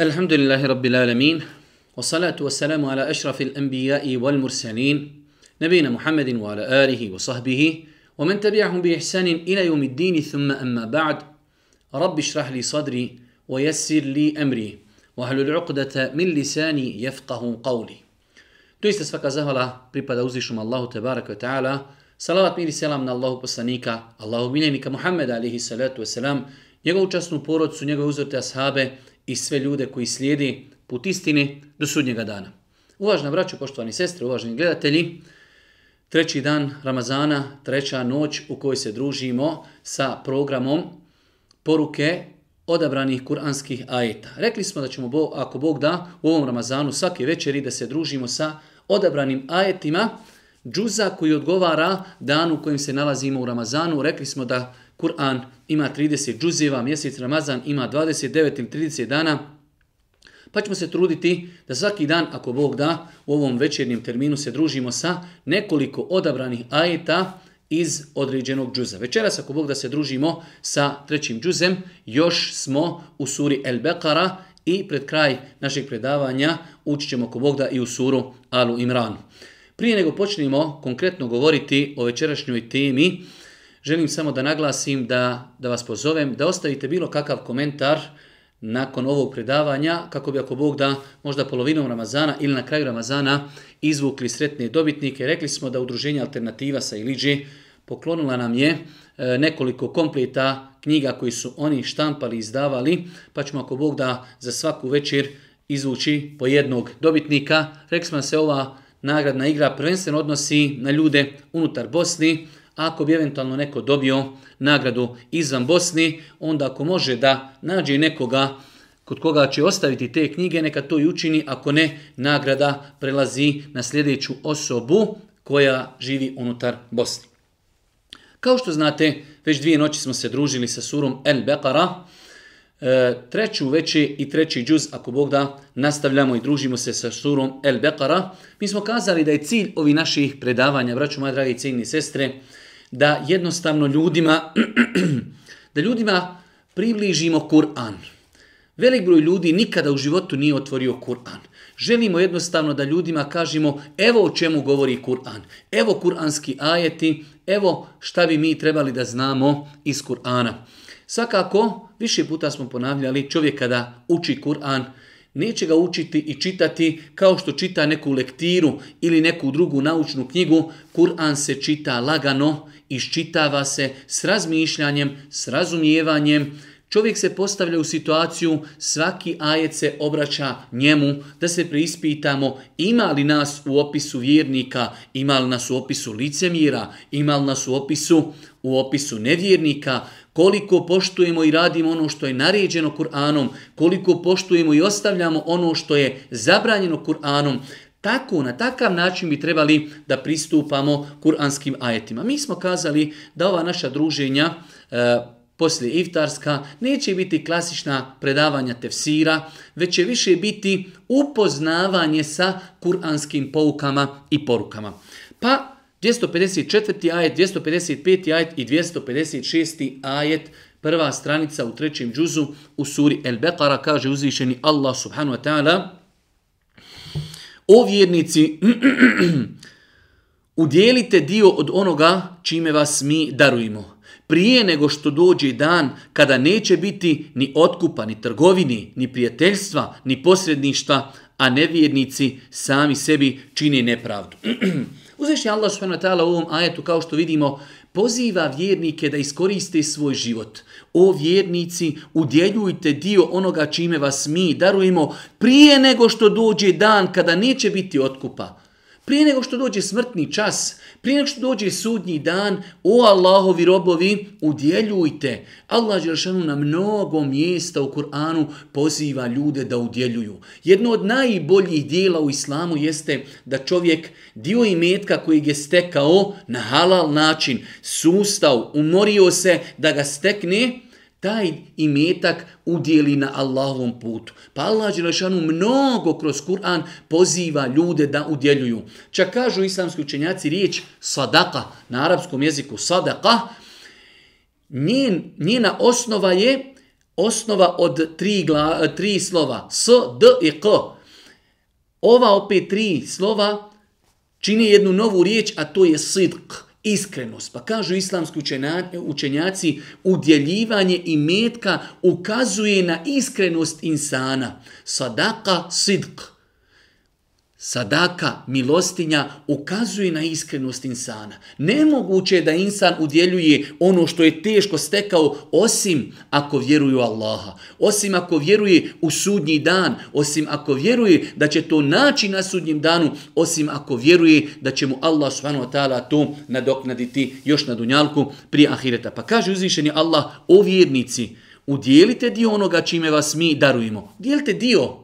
الحمد لله رب العالمين والصلاة والسلام على أشرف الأنبياء والمرسلين نبينا محمد وعلى آله وصحبه ومن تبعهم بإحسان إلى يوم الدين ثم أما بعد رب اشرح لي صدري ويسر لي أمري وهل العقدة من لساني يفقه قولي توست سفك زهلا الله تبارك وتعالى صلاة من سلام الله بسانيك الله بنينك محمد عليه الصلاة والسلام njegovu časnu porodcu, njegove uzvrte ashabe, i sve ljude koji slijedi put istine do sudnjega dana. Uvažna braću, poštovani sestre, uvaženi gledatelji, treći dan Ramazana, treća noć u kojoj se družimo sa programom poruke odabranih kuranskih ajeta. Rekli smo da ćemo, ako Bog da, u ovom Ramazanu svake večeri da se družimo sa odabranim ajetima džuza koji odgovara danu u kojem se nalazimo u Ramazanu. Rekli smo da Kur'an ima 30 džuzeva, mjesec Ramazan ima 29 ili 30 dana, pa ćemo se truditi da svaki dan, ako Bog da, u ovom večernjem terminu se družimo sa nekoliko odabranih ajeta iz određenog džuza. Večeras, ako Bog da se družimo sa trećim džuzem, još smo u suri El Bekara i pred kraj našeg predavanja ući ćemo, ako Bog da, i u suru Alu Imranu. Prije nego počnemo konkretno govoriti o večerašnjoj temi, želim samo da naglasim, da, da vas pozovem, da ostavite bilo kakav komentar nakon ovog predavanja, kako bi ako Bog da možda polovinom Ramazana ili na kraju Ramazana izvukli sretne dobitnike. Rekli smo da Udruženje Alternativa sa Iliđi poklonila nam je e, nekoliko kompleta knjiga koji su oni štampali i izdavali, pa ćemo ako Bog da za svaku večer izvući po jednog dobitnika. Rekli smo da se ova nagradna igra prvenstveno odnosi na ljude unutar Bosni, ako bi eventualno neko dobio nagradu izvan Bosni, onda ako može da nađe nekoga kod koga će ostaviti te knjige, neka to i učini, ako ne, nagrada prelazi na sljedeću osobu koja živi unutar Bosni. Kao što znate, već dvije noći smo se družili sa surom El Beqara, e, treću veći i treći džuz, ako Bog da, nastavljamo i družimo se sa surom El Beqara. Mi smo kazali da je cilj ovi naših predavanja, braću moje dragi i ciljni sestre, da jednostavno ljudima da ljudima približimo Kur'an. Velik broj ljudi nikada u životu nije otvorio Kur'an. Želimo jednostavno da ljudima kažemo evo o čemu govori Kur'an. Evo kur'anski ajeti, evo šta bi mi trebali da znamo iz Kur'ana. Svakako, više puta smo ponavljali, čovjek kada uči Kur'an, neće ga učiti i čitati kao što čita neku lektiru ili neku drugu naučnu knjigu, Kur'an se čita lagano, iščitava se s razmišljanjem, s razumijevanjem, Čovjek se postavlja u situaciju, svaki ajet se obraća njemu da se preispitamo ima li nas u opisu vjernika, ima li nas u opisu licemira, ima li nas u opisu, u opisu nevjernika, koliko poštujemo i radimo ono što je naređeno Kur'anom, koliko poštujemo i ostavljamo ono što je zabranjeno Kur'anom, tako, na takav način bi trebali da pristupamo kur'anskim ajetima. Mi smo kazali da ova naša druženja e, poslije iftarska neće biti klasična predavanja tefsira, već će više biti upoznavanje sa kur'anskim poukama i porukama. Pa, 254. ajet, 255. ajet i 256. ajet, prva stranica u trećem džuzu u suri El Beqara, kaže uzvišeni Allah subhanu wa ta'ala, o vjernici, udjelite dio od onoga čime vas mi darujemo. Prije nego što dođe dan kada neće biti ni otkupa, ni trgovini, ni prijateljstva, ni posredništva, a nevjernici sami sebi čini nepravdu. Uzvišnji Allah subhanahu wa ta'ala u ovom ajetu, kao što vidimo, poziva vjernike da iskoriste svoj život. O vjernici, udjeljujte dio onoga čime vas mi darujemo prije nego što dođe dan kada neće biti otkupa prije nego što dođe smrtni čas, prije nego što dođe sudnji dan, o Allahovi robovi, udjeljujte. Allah Đeršanu na mnogo mjesta u Kur'anu poziva ljude da udjeljuju. Jedno od najboljih dijela u islamu jeste da čovjek dio imetka koji je stekao na halal način, sustav, umorio se da ga stekne, taj imetak udjeli na Allahovom putu. Pa Allah Đelešanu mnogo kroz Kur'an poziva ljude da udjeljuju. Čak kažu islamski učenjaci riječ sadaka, na arapskom jeziku sadaka, njen, njena osnova je osnova od tri, gla, tri slova, s, d i k. Ova opet tri slova čini jednu novu riječ, a to je sidk. Sidk iskrenost. Pa kažu islamski učenjaci, udjeljivanje i metka ukazuje na iskrenost insana. Sadaka sidk. Sadaka, milostinja, ukazuje na iskrenost insana. Nemoguće je da insan udjeljuje ono što je teško stekao, osim ako vjeruje u Allaha, osim ako vjeruje u sudnji dan, osim ako vjeruje da će to naći na sudnjem danu, osim ako vjeruje da će mu Allah subhanahu wa ta'ala to nadoknaditi još na dunjalku prije ahireta. Pa kaže uzvišeni Allah, o vjernici, udjelite dio onoga čime vas mi darujemo. Udjelite dio,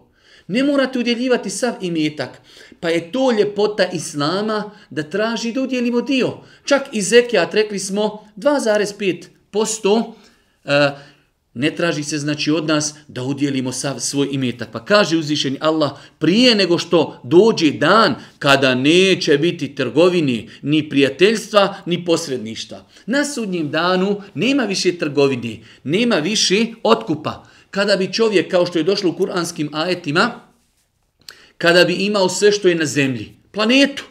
Ne morate udjeljivati sav imetak. Pa je to ljepota Islama da traži da udjelimo dio. Čak i zekijat rekli smo 2,5% eh, ne traži se znači od nas da udjelimo sav svoj imetak. Pa kaže uzvišeni Allah prije nego što dođe dan kada neće biti trgovini ni prijateljstva ni posredništva. Na sudnjem danu nema više trgovini, nema više otkupa kada bi čovjek, kao što je došlo u kuranskim ajetima, kada bi imao sve što je na zemlji, planetu,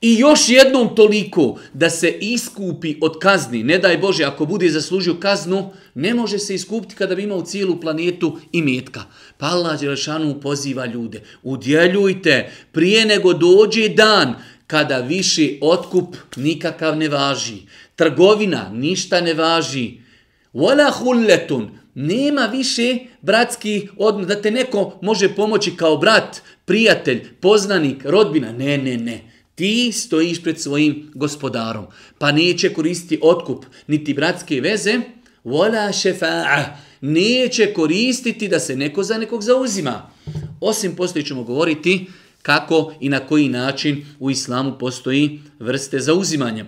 i još jednom toliko da se iskupi od kazni, ne daj Bože, ako bude zaslužio kaznu, ne može se iskupiti kada bi imao cijelu planetu i metka. Pa Allah Đelešanu poziva ljude, udjeljujte prije nego dođe dan kada više otkup nikakav ne važi. Trgovina ništa ne važi. Wala hulletun, Nema više bratski odnos, da te neko može pomoći kao brat, prijatelj, poznanik, rodbina. Ne, ne, ne. Ti stojiš pred svojim gospodarom, pa neće koristiti otkup, niti bratske veze, wala šefa'a, neće koristiti da se neko za nekog zauzima. Osim poslije ćemo govoriti kako i na koji način u islamu postoji vrste zauzimanja.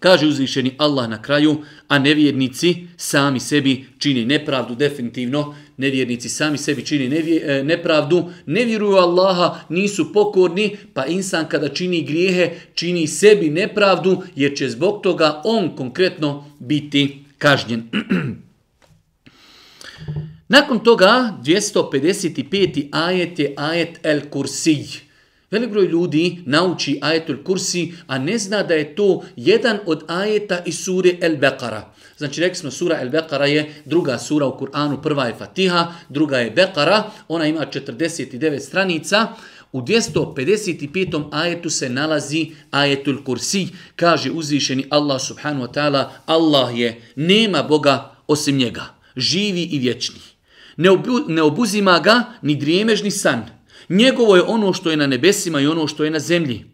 Kaže uzvišeni Allah na kraju, a nevjernici sami sebi čini nepravdu, definitivno nevjernici sami sebi čini nevje, e, nepravdu, ne vjeruju Allaha, nisu pokorni, pa insan kada čini grijehe, čini sebi nepravdu, jer će zbog toga on konkretno biti kažnjen. Nakon toga 255. ajet je ajet El Kursij. Velik broj ljudi nauči ajetul kursi, a ne zna da je to jedan od ajeta iz sure El Beqara. Znači, rekli smo, sura El Beqara je druga sura u Kur'anu, prva je Fatiha, druga je Beqara, ona ima 49 stranica. U 255. ajetu se nalazi ajetul kursi. Kaže uzvišeni Allah subhanu wa ta'ala, Allah je, nema Boga osim njega, živi i vječni. Ne, obu, ne obuzima ga ni drijemežni san, Njegovo je ono što je na nebesima i ono što je na zemlji.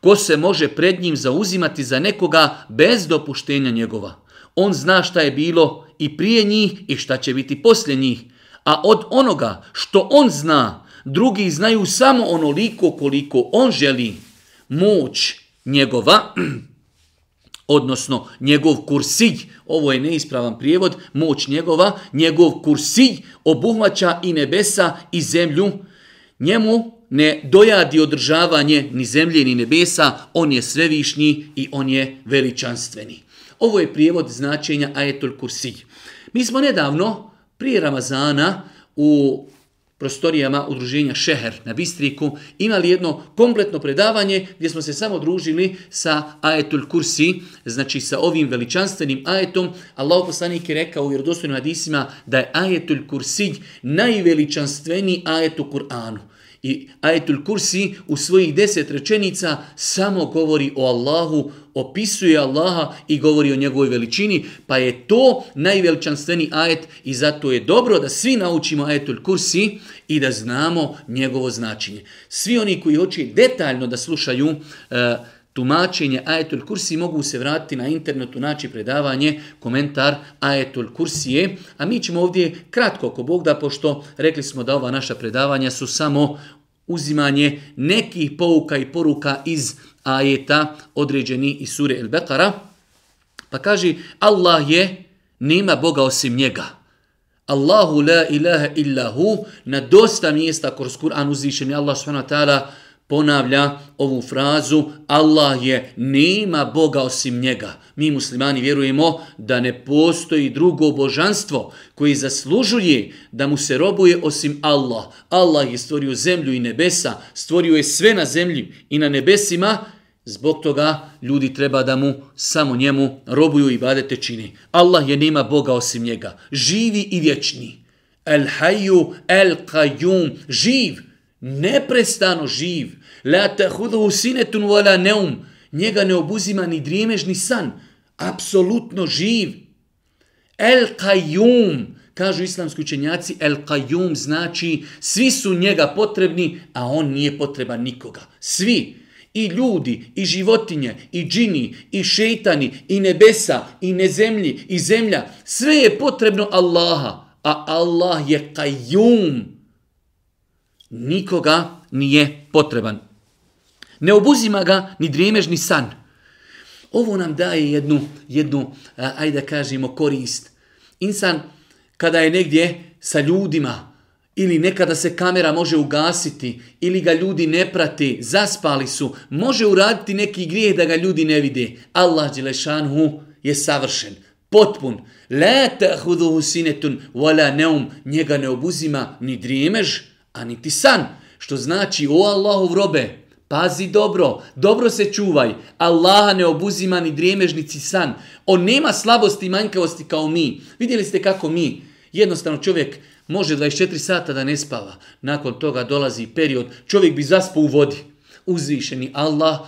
Ko se može pred njim zauzimati za nekoga bez dopuštenja njegova? On zna šta je bilo i prije njih i šta će biti poslije njih. A od onoga što on zna, drugi znaju samo onoliko koliko on želi moć njegova, odnosno njegov kursilj, ovo je neispravan prijevod, moć njegova, njegov kursilj obuhvaća i nebesa i zemlju, Njemu ne dojadi održavanje ni zemlje ni nebesa, on je svevišnji i on je veličanstveni. Ovo je prijevod značenja ajetul kursi. Mi smo nedavno prije Ramazana u prostorijama udruženja Šeher na Bistriku imali jedno kompletno predavanje gdje smo se samo družili sa ajetul kursi, znači sa ovim veličanstvenim ajetom. Allah poslanik je rekao u vjerodostojnim hadisima da je ajetul kursi najveličanstveniji ajet u Kur'anu. I ajetul kursi u svojih deset rečenica samo govori o Allahu, opisuje Allaha i govori o njegovoj veličini, pa je to najveličanstveni ajet i zato je dobro da svi naučimo ajetul kursi i da znamo njegovo značenje. Svi oni koji hoće detaljno da slušaju uh, tumačenje ajetul kursi mogu se vratiti na internetu, naći predavanje, komentar ajetul kursije. A mi ćemo ovdje kratko, ako Bog da, pošto rekli smo da ova naša predavanja su samo uzimanje nekih pouka i poruka iz ajeta određeni iz sure El Bekara, pa kaže Allah je, nema Boga osim njega. Allahu la ilaha illahu, na dosta mjesta kroz Kur'an uzvišen je Allah subhanahu wa ta'ala ponavlja ovu frazu Allah je, nema Boga osim njega. Mi muslimani vjerujemo da ne postoji drugo božanstvo koji zaslužuje da mu se robuje osim Allah. Allah je stvorio zemlju i nebesa, stvorio je sve na zemlji i na nebesima, zbog toga ljudi treba da mu samo njemu robuju i badete čini. Allah je nema Boga osim njega, živi i vječni. El hayu, el qayyum, živ, živ neprestano živ. La tahudhu sinetun wala neum. Njega ne obuzima ni drimež, ni san. Apsolutno živ. El kajum, kažu islamski učenjaci, el kajum znači svi su njega potrebni, a on nije potreban nikoga. Svi. I ljudi, i životinje, i džini, i šeitani, i nebesa, i nezemlji, i zemlja. Sve je potrebno Allaha, a Allah je kajum. Kajum nikoga nije potreban. Ne obuzima ga ni drijemež, ni san. Ovo nam daje jednu, jednu ajde da kažemo, korist. Insan, kada je negdje sa ljudima, ili nekada se kamera može ugasiti, ili ga ljudi ne prati, zaspali su, može uraditi neki grijeh da ga ljudi ne vide. Allah Đelešanhu je savršen, potpun. La tahuduhu sinetun, wala neum, njega ne obuzima ni drijemež, a niti san. Što znači, o Allahov robe, pazi dobro, dobro se čuvaj, Allaha ne obuzima ni drijemežnici san. On nema slabosti i manjkavosti kao mi. Vidjeli ste kako mi, jednostavno čovjek može 24 sata da ne spava, nakon toga dolazi period, čovjek bi zaspao u vodi. Uzvišeni Allah,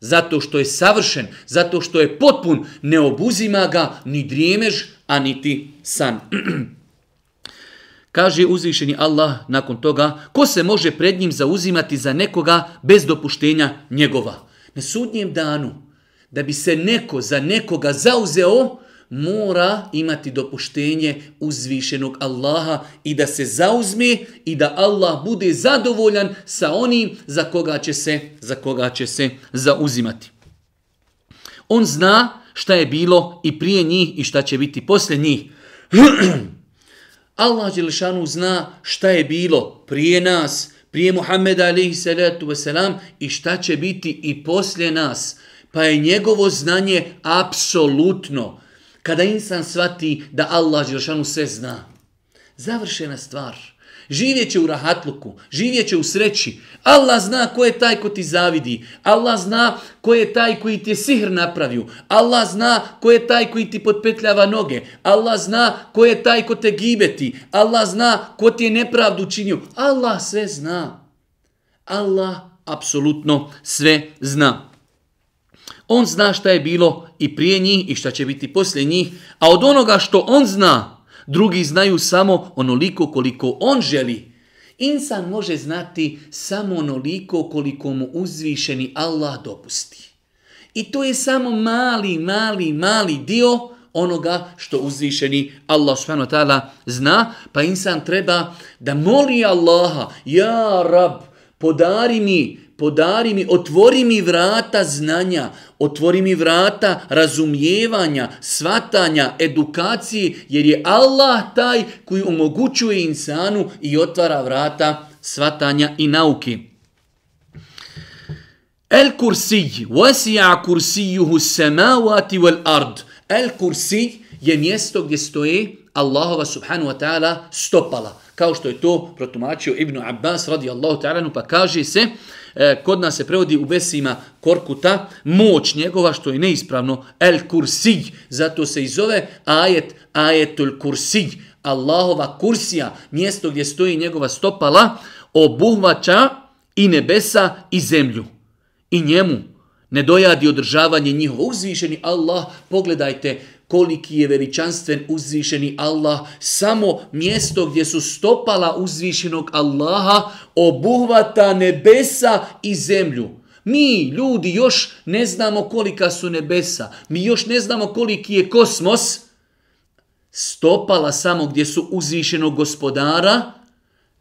zato što je savršen, zato što je potpun, ne obuzima ga ni drijemež, a niti san. Kaže uzvišeni Allah nakon toga, ko se može pred njim zauzimati za nekoga bez dopuštenja njegova? Na sudnjem danu, da bi se neko za nekoga zauzeo, mora imati dopuštenje uzvišenog Allaha i da se zauzme i da Allah bude zadovoljan sa onim za koga će se, za koga će se zauzimati. On zna šta je bilo i prije njih i šta će biti poslije njih. Allah Đelešanu zna šta je bilo prije nas, prije Muhammeda alaihi salatu wasalam i šta će biti i poslije nas, pa je njegovo znanje apsolutno. Kada insan shvati da Allah Đelešanu sve zna, završena stvar – Živjeće u rahatluku, živjeće u sreći. Allah zna ko je taj ko ti zavidi. Allah zna ko je taj koji ti je sihr napravio. Allah zna ko je taj koji ti potpetljava noge. Allah zna ko je taj ko te gibeti. Allah zna ko ti je nepravdu činio. Allah sve zna. Allah apsolutno sve zna. On zna šta je bilo i prije njih i šta će biti poslije njih, a od onoga što on zna, Drugi znaju samo onoliko koliko on želi. Insan može znati samo onoliko koliko mu uzvišeni Allah dopusti. I to je samo mali, mali, mali dio onoga što uzvišeni Allah subhanahu wa ta'ala zna, pa insan treba da moli Allaha, ja Rab, podari mi podari mi, otvori mi vrata znanja, otvori mi vrata razumijevanja, svatanja, edukaciji, jer je Allah taj koji omogućuje insanu i otvara vrata svatanja i nauki. El kursij, wasi'a kursijuhu samavati wal ard. El kursij je mjesto gdje stoje Allahova subhanu wa ta'ala stopala. Kao što je to protumačio Ibnu Abbas radijallahu ta'ala, pa kaže se, E, kod nas se prevodi u besima Korkuta, moć njegova što je neispravno, El Kursij, zato se i zove ajet, ajetul Kursij, Allahova kursija, mjesto gdje stoji njegova stopala, obuhvaća i nebesa i zemlju. I njemu ne dojadi održavanje njihovo uzvišeni Allah, pogledajte, koliki je veličanstven uzvišeni Allah, samo mjesto gdje su stopala uzvišenog Allaha obuhvata nebesa i zemlju. Mi, ljudi, još ne znamo kolika su nebesa. Mi još ne znamo koliki je kosmos. Stopala samo gdje su uzvišenog gospodara,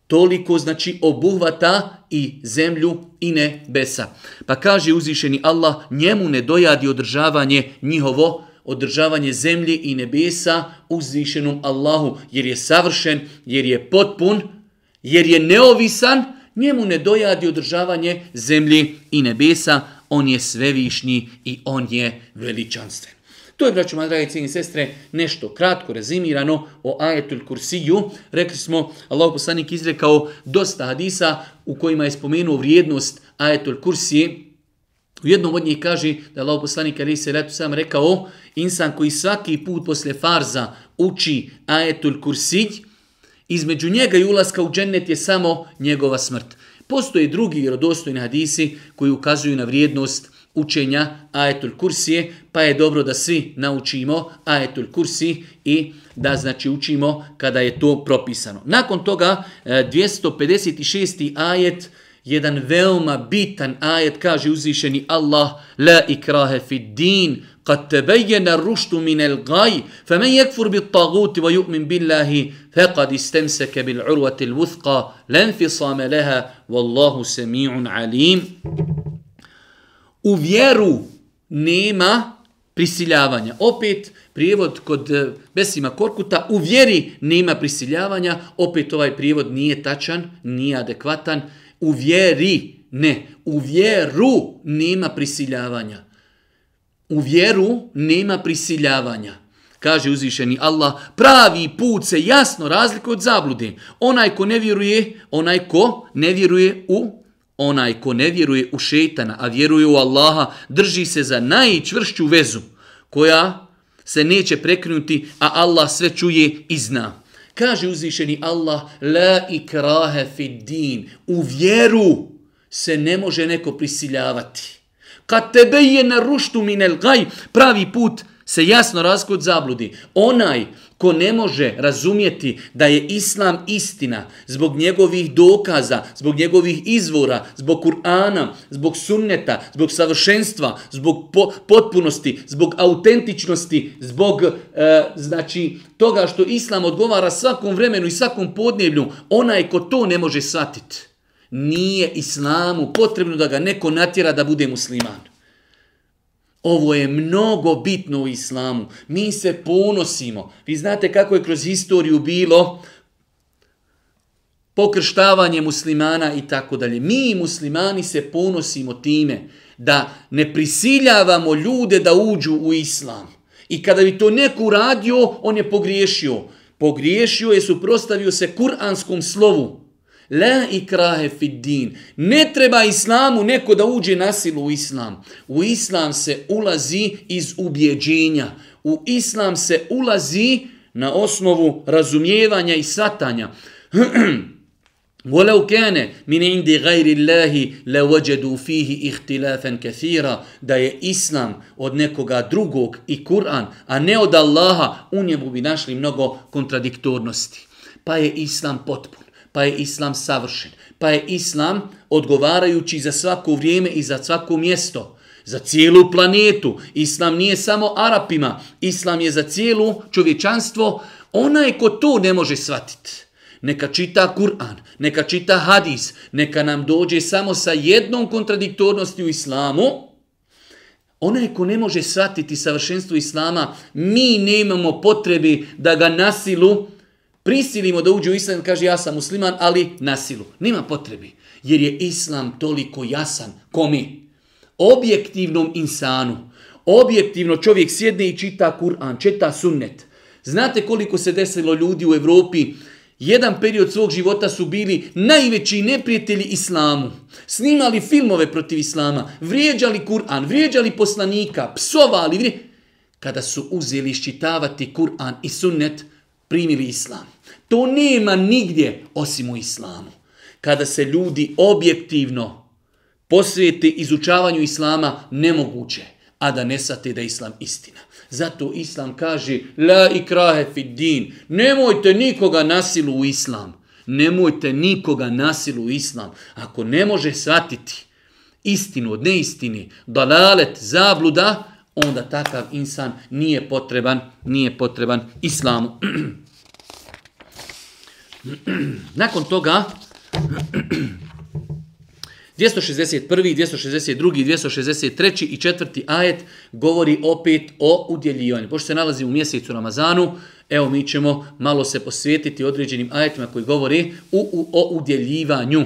toliko znači obuhvata i zemlju i nebesa. Pa kaže uzvišeni Allah, njemu ne dojadi održavanje njihovo, održavanje zemlje i nebesa uzvišenom Allahu, jer je savršen, jer je potpun, jer je neovisan, njemu ne dojadi održavanje zemlje i nebesa, on je svevišnji i on je veličanstven. To je, braćuma, dragi cijeni sestre, nešto kratko rezimirano o ajetul kursiju. Rekli smo, Allah poslanik izrekao dosta hadisa u kojima je spomenuo vrijednost ajetul kursije, U jednom od njih kaže da je lauposlanik Ali se letu sam rekao, insan koji svaki put posle farza uči ajetul kursić, između njega i ulaska u džennet je samo njegova smrt. Postoje drugi vjerodostojni hadisi koji ukazuju na vrijednost učenja ajetul kursije, pa je dobro da svi naučimo ajetul kursi i da znači učimo kada je to propisano. Nakon toga 256. E, ajet kursije, jedan veoma bitan ajet kaže uzvišeni Allah la ikrahe fid din kad tebejena ruštu minel gaj, fe men jekfur bit taguti va ju'min billahi, fe kad istemseke bil urvatil vuthqa, lenfi sameleha, vallahu semi'un alim. U vjeru nema prisiljavanja. Opet, prijevod kod eh, Besima Korkuta, u vjeri nema prisiljavanja, opet ovaj prijevod nije tačan, nije adekvatan, U vjeri, ne. U vjeru nema prisiljavanja. U vjeru nema prisiljavanja. Kaže uzvišeni Allah, pravi put se jasno razlikuje od zablude. Onaj ko ne vjeruje, onaj ko ne vjeruje u onaj ko ne vjeruje u šetana, a vjeruje u Allaha, drži se za najčvršću vezu koja se neće prekrenuti, a Allah sve čuje i zna. Kaže uzvišeni Allah, la ikrahe fid din, u vjeru se ne može neko prisiljavati. Kad tebe je na ruštu minel gaj, pravi put se jasno razgod zabludi. Onaj ko ne može razumjeti da je islam istina zbog njegovih dokaza, zbog njegovih izvora, zbog Kur'ana, zbog sunneta, zbog savršenstva, zbog po potpunosti, zbog autentičnosti, zbog e, znači toga što islam odgovara svakom vremenu i svakom podnjevlju, onaj ko to ne može shvatiti, nije islamu potrebno da ga neko natjera da bude musliman. Ovo je mnogo bitno u islamu. Mi se ponosimo. Vi znate kako je kroz historiju bilo pokrštavanje muslimana i tako dalje. Mi muslimani se ponosimo time da ne prisiljavamo ljude da uđu u islam. I kada bi to neko uradio, on je pogriješio. Pogriješio je suprostavio se kuranskom slovu. La ikrahe fid din. Ne treba islamu neko da uđe nasilu u islam. U islam se ulazi iz ubjeđenja. U islam se ulazi na osnovu razumijevanja i satanja. Volau kane min indi gajri Allahi la wajadu fihi ihtilafen kathira da je islam od nekoga drugog i Kur'an, a ne od Allaha, u njemu bi našli mnogo kontradiktornosti. Pa je islam potpun pa je islam savršen. Pa je islam odgovarajući za svako vrijeme i za svako mjesto, za cijelu planetu. Islam nije samo Arapima, islam je za cijelu čovječanstvo. Ona je ko to ne može shvatiti. Neka čita Kur'an, neka čita hadis, neka nam dođe samo sa jednom kontradiktornosti u islamu, Ona ko ne može shvatiti savršenstvo islama, mi nemamo potrebi da ga nasilu silu prisilimo da uđe u islam, kaže ja sam musliman, ali na silu. Nima potrebi, jer je islam toliko jasan. Komi? Objektivnom insanu. Objektivno čovjek sjedne i čita Kur'an, čita sunnet. Znate koliko se desilo ljudi u Evropi, jedan period svog života su bili najveći neprijatelji islamu. Snimali filmove protiv islama, vrijeđali Kur'an, vrijeđali poslanika, psovali, vrije... kada su uzeli iščitavati Kur'an i sunnet, primili islam. To nema nigdje osim u islamu. Kada se ljudi objektivno posvijete izučavanju islama, nemoguće, a da ne sate da islam istina. Zato islam kaže, la ikrahe fid din, nemojte nikoga nasilu u islam. Nemojte nikoga nasilu u islam. Ako ne može shvatiti istinu od neistini, dalalet, zabluda, zabluda, onda takav insan nije potreban, nije potreban islamu. Nakon toga 261., 262., 263. i 4. ajet govori opet o udjeljivanju. Pošto se nalazi u mjesecu Ramazanu, evo mi ćemo malo se posvetiti određenim ajetima koji govori u, u, o udjeljivanju.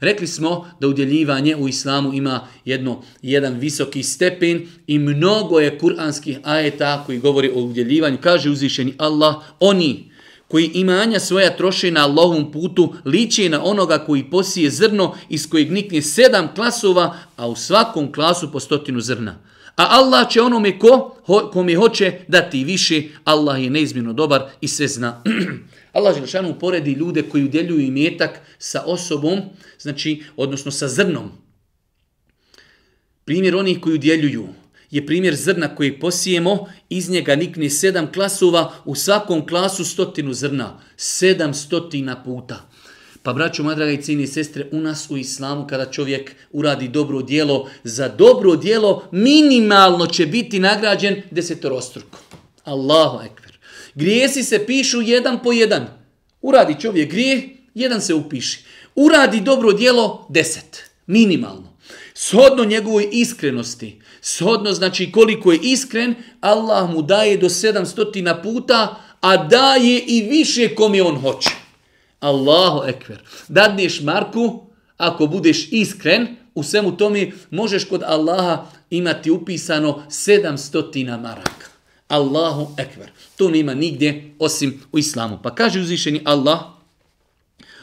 Rekli smo da udjeljivanje u islamu ima jedno, jedan visoki stepen i mnogo je kuranskih ajeta koji govori o udjeljivanju. Kaže uzvišeni Allah, oni koji imanja svoja troše na Allahom putu, liče na onoga koji posije zrno iz kojeg nikne sedam klasova, a u svakom klasu po stotinu zrna. A Allah će onome ko, ho, ko mi hoće dati više, Allah je neizmjerno dobar i sve zna. Allah Đelšanu uporedi ljude koji udjeljuju imetak sa osobom, znači, odnosno sa zrnom. Primjer onih koji udjeljuju je primjer zrna koji posijemo, iz njega nikne sedam klasova, u svakom klasu stotinu zrna. Sedam stotina puta. Pa braćo, moja draga i cijenije sestre, u nas u islamu kada čovjek uradi dobro dijelo, za dobro dijelo minimalno će biti nagrađen desetorostruko. Allahu ekber. Grijesi se pišu jedan po jedan. Uradi čovjek grije, jedan se upiši. Uradi dobro dijelo, deset. Minimalno. Shodno njegovoj iskrenosti. Shodno znači koliko je iskren, Allah mu daje do 700 puta, a daje i više kom je on hoće. Allahu ekver. Dadneš Marku, ako budeš iskren, u svemu tome možeš kod Allaha imati upisano 700 maraka. Allahu ekber. To nema nigdje osim u islamu. Pa kaže uzvišeni Allah,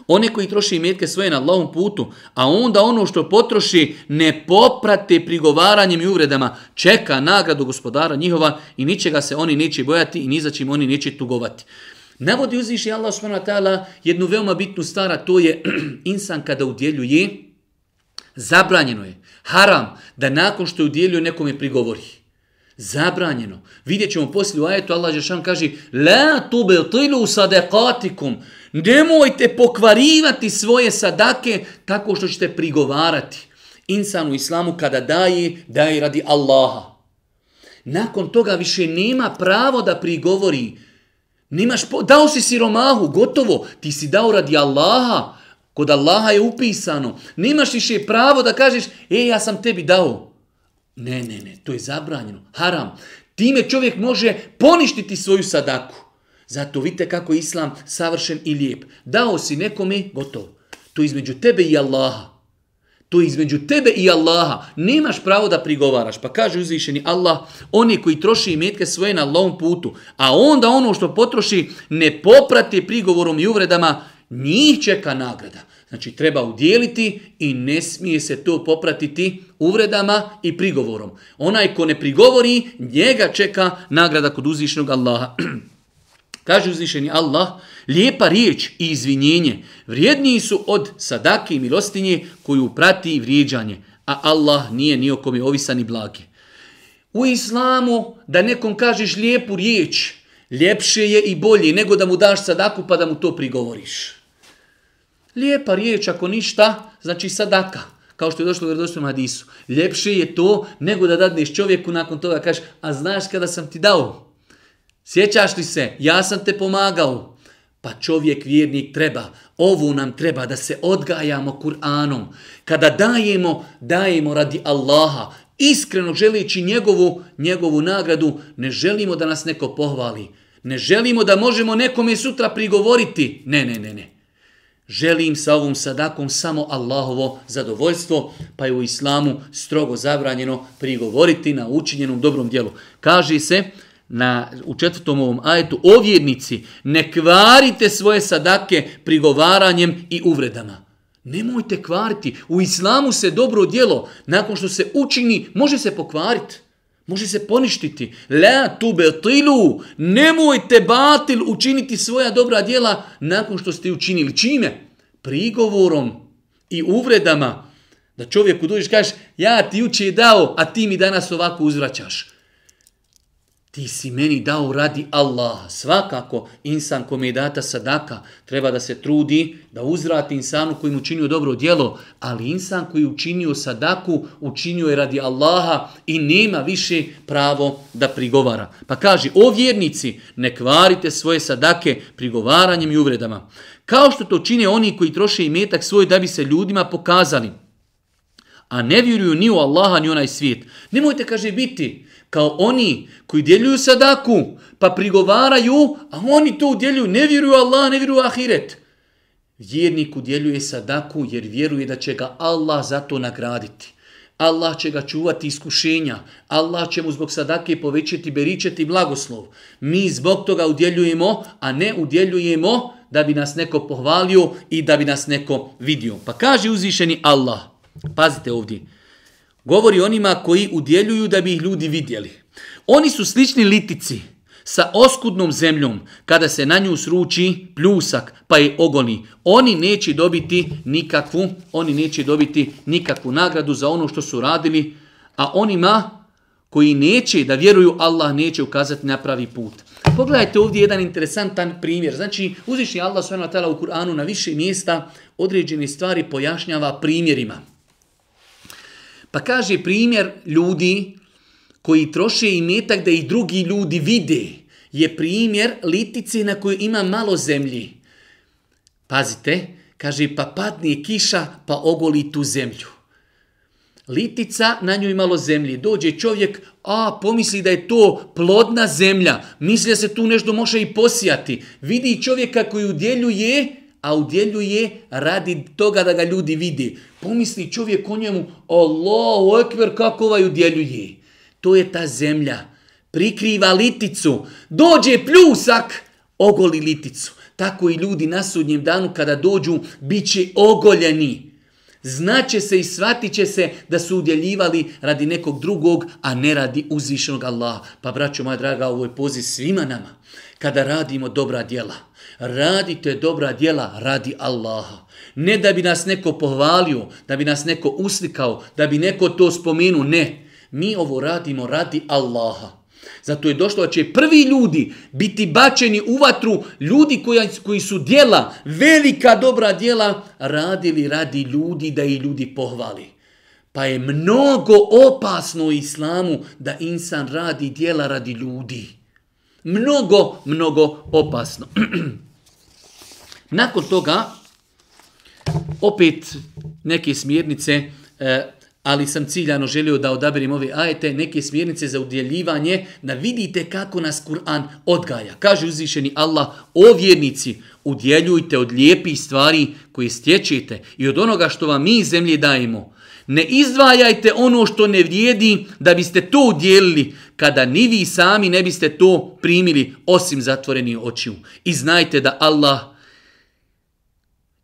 one koji troši metke svoje na Allahom putu, a onda ono što potroši ne poprate prigovaranjem i uvredama, čeka nagradu gospodara njihova i ničega se oni neće bojati i ni za čim oni neće tugovati. Navodi uzviši Allah s.w.t. jednu veoma bitnu stara, to je insan kada udjeljuje, zabranjeno je, haram, da nakon što je udjeljuje nekome prigovori. Zabranjeno. Vidjet ćemo poslije u ajetu, Allah Žešan kaže La tube tilu sadekatikum. Nemojte pokvarivati svoje sadake tako što ćete prigovarati. Insan u islamu kada daje, daje radi Allaha. Nakon toga više nema pravo da prigovori. Nimaš po... Dao si siromahu, gotovo. Ti si dao radi Allaha. Kod Allaha je upisano. Nimaš više pravo da kažeš, e, ja sam tebi dao. Ne, ne, ne, to je zabranjeno. Haram. Time čovjek može poništiti svoju sadaku. Zato vidite kako je islam savršen i lijep. Dao si nekome, gotovo. To je između tebe i Allaha. To je između tebe i Allaha. Nemaš pravo da prigovaraš. Pa kaže uzvišeni Allah, oni koji troši imetke svoje na lovom putu, a onda ono što potroši ne poprati prigovorom i uvredama, njih čeka nagrada. Znači treba udjeliti i ne smije se to popratiti uvredama i prigovorom. Onaj ko ne prigovori, njega čeka nagrada kod uzvišnog Allaha. Kaže uzvišeni Allah, lijepa riječ i izvinjenje vrijedniji su od sadake i milostinje koju prati vrijeđanje, a Allah nije nijokom je ovisan i blage. U islamu da nekom kažeš lijepu riječ, ljepše je i bolje nego da mu daš sadaku pa da mu to prigovoriš. Lijepa riječ, ako ništa, znači sadaka. Kao što je došlo u vjerodostom hadisu. Ljepše je to nego da dadneš čovjeku nakon toga kažeš, a znaš kada sam ti dao? Sjećaš li se? Ja sam te pomagao. Pa čovjek vjernik treba, ovu nam treba da se odgajamo Kur'anom. Kada dajemo, dajemo radi Allaha, iskreno želeći njegovu, njegovu nagradu, ne želimo da nas neko pohvali. Ne želimo da možemo nekome sutra prigovoriti. Ne, ne, ne, ne želim sa ovom sadakom samo Allahovo zadovoljstvo, pa je u islamu strogo zabranjeno prigovoriti na učinjenom dobrom dijelu. Kaže se na, u četvrtom ovom ajetu, ovjednici, ne kvarite svoje sadake prigovaranjem i uvredama. Nemojte kvariti. U islamu se dobro dijelo, nakon što se učini, može se pokvariti. Može se poništiti. La tu betilu, nemojte batil učiniti svoja dobra djela nakon što ste učinili. Čime? Prigovorom i uvredama. Da čovjeku dođeš i kažeš, ja ti uče je dao, a ti mi danas ovako uzvraćaš ti si meni dao radi Allaha. Svakako, insan kom je data sadaka, treba da se trudi da uzrati insanu koji mu učinio dobro djelo, ali insan koji učinio sadaku, učinio je radi Allaha i nema više pravo da prigovara. Pa kaže, o vjernici, ne kvarite svoje sadake prigovaranjem i uvredama. Kao što to čine oni koji troše imetak svoj da bi se ljudima pokazali, a ne vjeruju ni u Allaha ni u onaj svijet. Nemojte, kaže, biti kao oni koji djeljuju sadaku, pa prigovaraju, a oni to udjeljuju, ne vjeruju Allah, ne vjeruju Ahiret. Vjernik udjeljuje sadaku jer vjeruje da će ga Allah za to nagraditi. Allah će ga čuvati iskušenja. Allah će mu zbog sadake povećati, beričeti blagoslov. Mi zbog toga udjeljujemo, a ne udjeljujemo da bi nas neko pohvalio i da bi nas neko vidio. Pa kaže uzvišeni Allah – Pazite ovdje. Govori onima koji udjeljuju da bi ih ljudi vidjeli. Oni su slični litici sa oskudnom zemljom kada se na nju sruči pljusak pa je ogoni. Oni neće dobiti nikakvu, oni neće dobiti nikakvu nagradu za ono što su radili, a onima koji neće da vjeruju Allah neće ukazati na pravi put. Pogledajte ovdje jedan interesantan primjer. Znači, uzviši Allah svojena tela u Kur'anu na više mjesta određene stvari pojašnjava primjerima. Pa kaže primjer ljudi koji troše i metak da ih drugi ljudi vide je primjer litice na kojoj ima malo zemlji. Pazite, kaže pa padne kiša pa ogoli tu zemlju. Litica na njoj malo zemlje. Dođe čovjek, a pomisli da je to plodna zemlja. Misli da se tu nešto može i posijati. Vidi čovjeka koji udjeljuje, a udjeljuje radi toga da ga ljudi vidi pomisli čovjek o njemu, Allahu ekber kako ovaj udjeljuje. To je ta zemlja, prikriva liticu, dođe pljusak, ogoli liticu. Tako i ljudi na sudnjem danu kada dođu, bit će ogoljeni. Znaće se i shvatit će se da su udjeljivali radi nekog drugog, a ne radi uzvišenog Allaha. Pa braćo moja draga, ovo je poziv svima nama kada radimo dobra djela. Radite dobra djela radi Allaha. Ne da bi nas neko pohvalio, da bi nas neko uslikao, da bi neko to spomenuo. Ne, mi ovo radimo radi Allaha. Zato je došlo da će prvi ljudi biti bačeni u vatru, ljudi koja, koji su djela, velika dobra djela, radili radi ljudi da i ljudi pohvali. Pa je mnogo opasno u islamu da insan radi djela radi ljudi mnogo, mnogo opasno. Nakon toga, opet neke smjernice, e, ali sam ciljano želio da odaberim ove ajete, neke smjernice za udjeljivanje, da vidite kako nas Kur'an odgaja. Kaže uzvišeni Allah, o vjernici, udjeljujte od lijepih stvari koje stječete i od onoga što vam mi zemlje dajemo – Ne izdvajajte ono što ne vrijedi da biste to udjelili kada ni vi sami ne biste to primili osim zatvoreni očiju. I znajte da Allah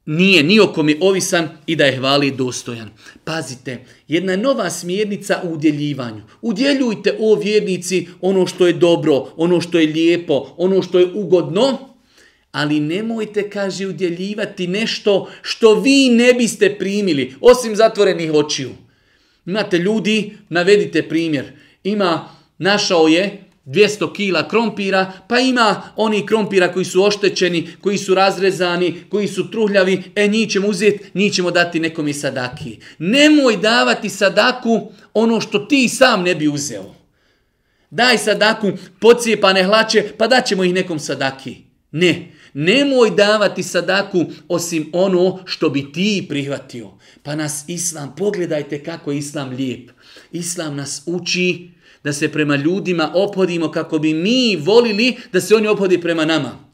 nije ni oko mi ovisan i da je hvali dostojan. Pazite, jedna nova smjernica u udjeljivanju. Udjeljujte o vjernici ono što je dobro, ono što je lijepo, ono što je ugodno, ali nemojte, kaže, udjeljivati nešto što vi ne biste primili, osim zatvorenih očiju. Imate ljudi, navedite primjer, ima, našao je 200 kila krompira, pa ima oni krompira koji su oštećeni, koji su razrezani, koji su truhljavi, e njih ćemo uzeti, njih ćemo dati nekom i sadaki. Nemoj davati sadaku ono što ti sam ne bi uzeo. Daj sadaku, pocijepane hlače, pa daćemo ih nekom sadaki. Ne, Nemoj davati sadaku osim ono što bi ti prihvatio. Pa nas Islam, pogledajte kako je Islam lijep. Islam nas uči da se prema ljudima opodimo kako bi mi volili da se oni opodi prema nama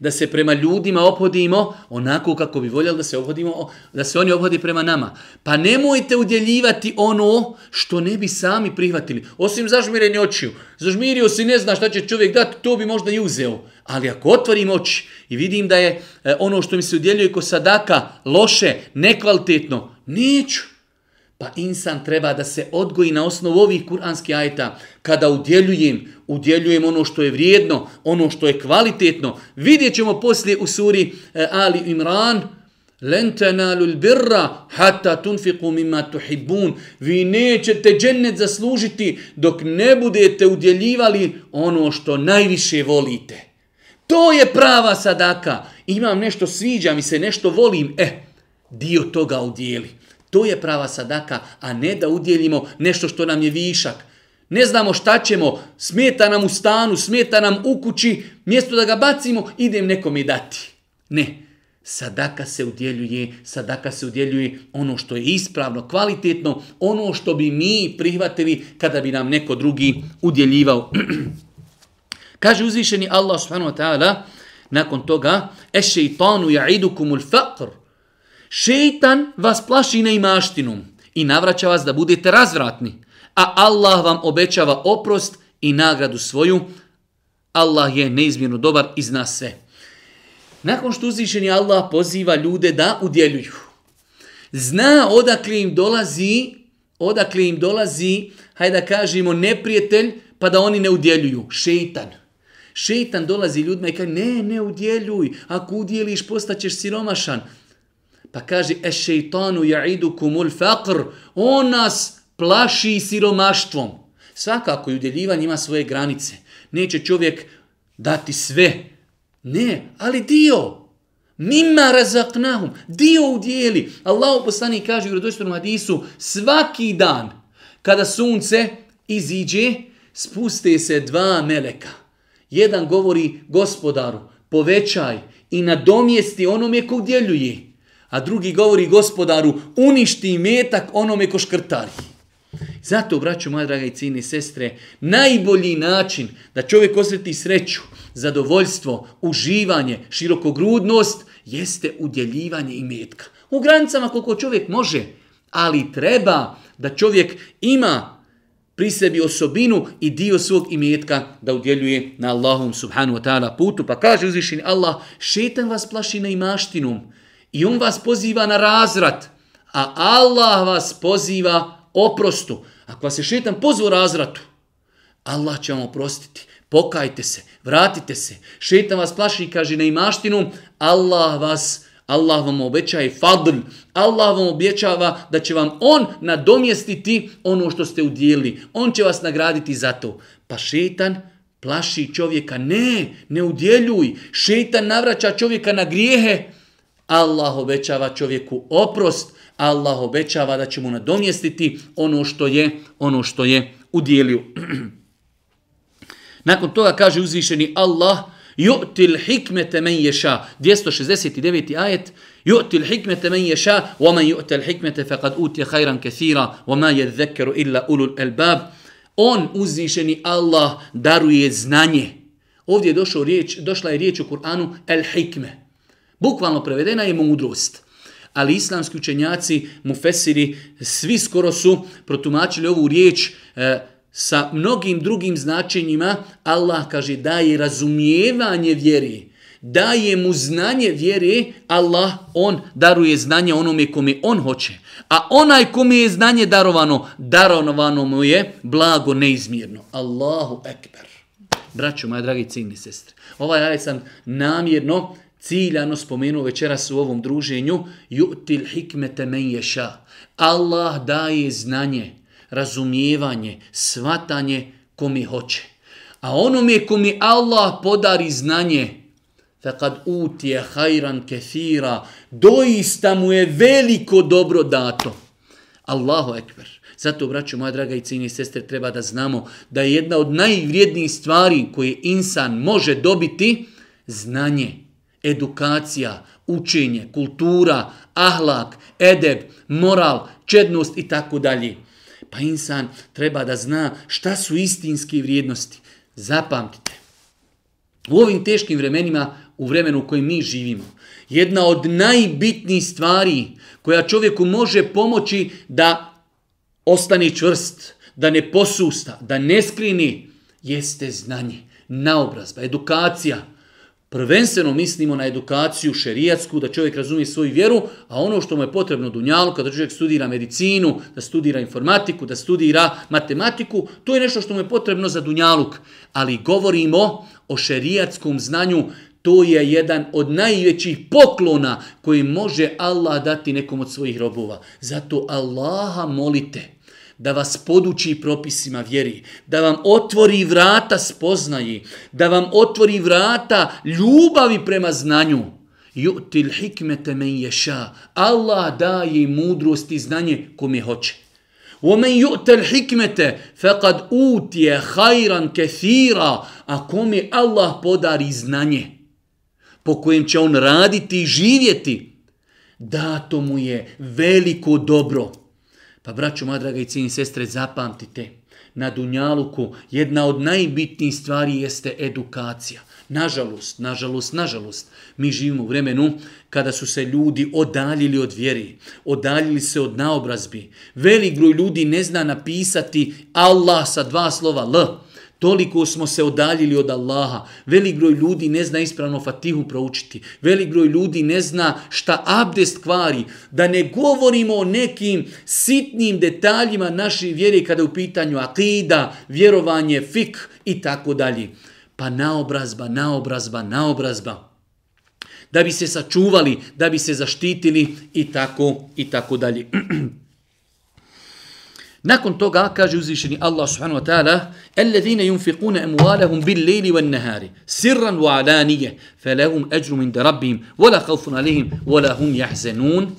da se prema ljudima obhodimo onako kako bi voljeli da se obhodimo, da se oni obhodi prema nama. Pa nemojte udjeljivati ono što ne bi sami prihvatili. Osim zažmirenje očiju. Zažmirio si ne zna šta će čovjek dati, to bi možda i uzeo. Ali ako otvorim oči i vidim da je e, ono što mi se udjeljuje ko sadaka loše, nekvalitetno, neću. Pa insan treba da se odgoji na osnovu ovih kuranskih ajeta. Kada udjeljujem, udjeljujem ono što je vrijedno, ono što je kvalitetno. Vidjet ćemo poslije u suri e, Ali Imran, Lentana lul birra hatta tunfiqu mimma tuhibun. Vi nećete džennet zaslužiti dok ne budete udjeljivali ono što najviše volite. To je prava sadaka. Imam nešto, sviđa mi se, nešto volim. E, dio toga udjeli. To je prava sadaka, a ne da udjelimo nešto što nam je višak. Ne znamo šta ćemo, smeta nam u stanu, smeta nam u kući, mjesto da ga bacimo, idem nekom i dati. Ne, sadaka se udjeljuje, sadaka se udjeljuje ono što je ispravno, kvalitetno, ono što bi mi prihvatili kada bi nam neko drugi udjeljivao. Kaže uzvišeni Allah subhanahu wa ta'ala, nakon toga, e šeitanu ja'idukumul faqr, Šeitan vas plaši na imaštinu i navraća vas da budete razvratni, a Allah vam obećava oprost i nagradu svoju. Allah je neizmjerno dobar i zna sve. Nakon što uzvišen je Allah poziva ljude da udjeljuju. Zna odakle im dolazi, odakle im dolazi, hajde da kažemo, neprijatelj, pa da oni ne udjeljuju. Šeitan. Šeitan dolazi ljudima i kaže, ne, ne udjeljuj, ako udjeliš postaćeš siromašan. Pa kaže, e šeitanu ja'idu kumul faqr, on nas plaši siromaštvom. Svakako i udjeljivanje ima svoje granice. Neće čovjek dati sve. Ne, ali dio. Mima razaknahum. Dio udjeli. Allah u poslani kaže u rodoštvenom hadisu, svaki dan kada sunce iziđe, spuste se dva meleka. Jedan govori gospodaru, povećaj i nadomjesti onome ko udjeljuje a drugi govori gospodaru, uništi metak onome ko škrtari. Zato, braću moja draga i cijene sestre, najbolji način da čovjek osjeti sreću, zadovoljstvo, uživanje, širokogrudnost, jeste udjeljivanje i metka. U granicama koliko čovjek može, ali treba da čovjek ima pri sebi osobinu i dio svog imetka da udjeljuje na Allahom subhanu wa ta'ala putu. Pa kaže uzvišeni Allah, šetan vas plaši na imaštinom, I on vas poziva na razrat, a Allah vas poziva oprostu. Ako vas je šetan pozvao razratu, Allah će vam oprostiti. Pokajte se, vratite se. Šetan vas plaši i kaže na imaštinu, Allah vas Allah vam obećaje fadl. Allah vam obećava da će vam on nadomjestiti ono što ste udijelili. On će vas nagraditi za to. Pa šetan plaši čovjeka. Ne, ne udjeljuj. Šetan navraća čovjeka na grijehe. Allah obećava čovjeku oprost, Allah obećava da će mu nadomjestiti ono što je, ono što je udjelio. Nakon toga kaže uzvišeni Allah, yu'til hikmete men yasha, 269. ajet, yu'til hikmete men yasha, wa man yu'til hikmete faqad utiya khayran kaseera, wa ma yadhakkaru illa ulul albab. On uzvišeni Allah daruje znanje. Ovdje je došla riječ, došla je riječ u Kur'anu el hikme. Bukvalno prevedena je mudrost. Ali islamski učenjaci, mufesiri, svi skoro su protumačili ovu riječ e, sa mnogim drugim značenjima. Allah kaže daje razumijevanje vjeri, daje mu znanje vjeri, Allah on daruje znanje onome kome on hoće. A onaj kome je znanje darovano, darovano mu je blago neizmjerno. Allahu ekber. Braćo, moje dragi cijeli sestre, ovaj ajet sam namjerno ciljano spomenuo večeras u ovom druženju, yu'til hikmete men yasha. Allah daje znanje, razumijevanje, svatanje kome hoće. A onome kome Allah podari znanje, faqad utiya khairan kathira, doista mu je veliko dobro dato. Allahu ekber. Zato, braću moja draga i cijenije sestre, treba da znamo da je jedna od najvrijednijih stvari koje insan može dobiti znanje edukacija, učenje, kultura, ahlak, edeb, moral, čednost i tako dalje. Pa insan treba da zna šta su istinske vrijednosti. Zapamtite, u ovim teškim vremenima, u vremenu u kojem mi živimo, jedna od najbitnijih stvari koja čovjeku može pomoći da ostane čvrst, da ne posusta, da ne skrini, jeste znanje, naobrazba, edukacija, edukacija prvenstveno mislimo na edukaciju šerijatsku, da čovjek razumije svoju vjeru, a ono što mu je potrebno dunjalu, kada čovjek studira medicinu, da studira informatiku, da studira matematiku, to je nešto što mu je potrebno za dunjaluk. Ali govorimo o šerijatskom znanju, to je jedan od najvećih poklona koji može Allah dati nekom od svojih robova. Zato Allaha molite – da vas poduči propisima vjeri, da vam otvori vrata spoznaji, da vam otvori vrata ljubavi prema znanju. Yu'til hikmete men yasha. Allah daje mudrost i znanje kom je hoće. Wa men yu'til hikmete faqad utiya khairan kathira. A kom je Allah podari znanje po kojem će on raditi i živjeti, dato mu je veliko dobro. Pa braću, moja draga i cijeni sestre, zapamtite, na Dunjaluku jedna od najbitnijih stvari jeste edukacija. Nažalost, nažalost, nažalost, mi živimo u vremenu kada su se ljudi odaljili od vjeri, odaljili se od naobrazbi. Velik broj ljudi ne zna napisati Allah sa dva slova L. Toliko smo se odaljili od Allaha. Velik broj ljudi ne zna ispravno fatihu proučiti. Velik broj ljudi ne zna šta abdest kvari. Da ne govorimo o nekim sitnim detaljima naših vjeri kada je u pitanju akida, vjerovanje, fik i tako dalje. Pa naobrazba, naobrazba, naobrazba. Da bi se sačuvali, da bi se zaštitili i tako i tako dalje. Nakon toga kaže uzvišeni Allah subhanahu wa ta'ala Alladhina yunfiquna amwalahum bil lejli wal nahari sirran wa alanije fe lahum ajru min darabbim wala khawfun alihim wala hum jahzenun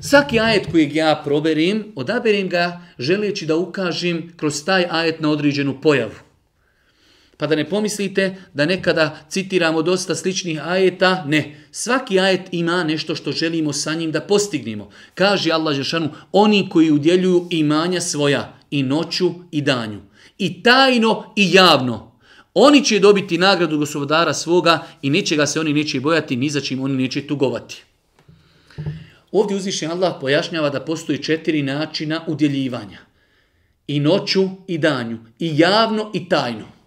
Svaki ajet kojeg ja proberim, odaberim ga želeći da ukažem kroz taj ajet na određenu pojavu. Pa da ne pomislite da nekada citiramo dosta sličnih ajeta, ne. Svaki ajet ima nešto što želimo sa njim da postignemo. Kaže Allah Žešanu, oni koji udjeljuju imanja svoja i noću i danju. I tajno i javno. Oni će dobiti nagradu gospodara svoga i neće ga se oni neće bojati, ni za čim oni neće tugovati. Ovdje uzvišen Allah pojašnjava da postoji četiri načina udjeljivanja. I noću i danju. I javno i tajno.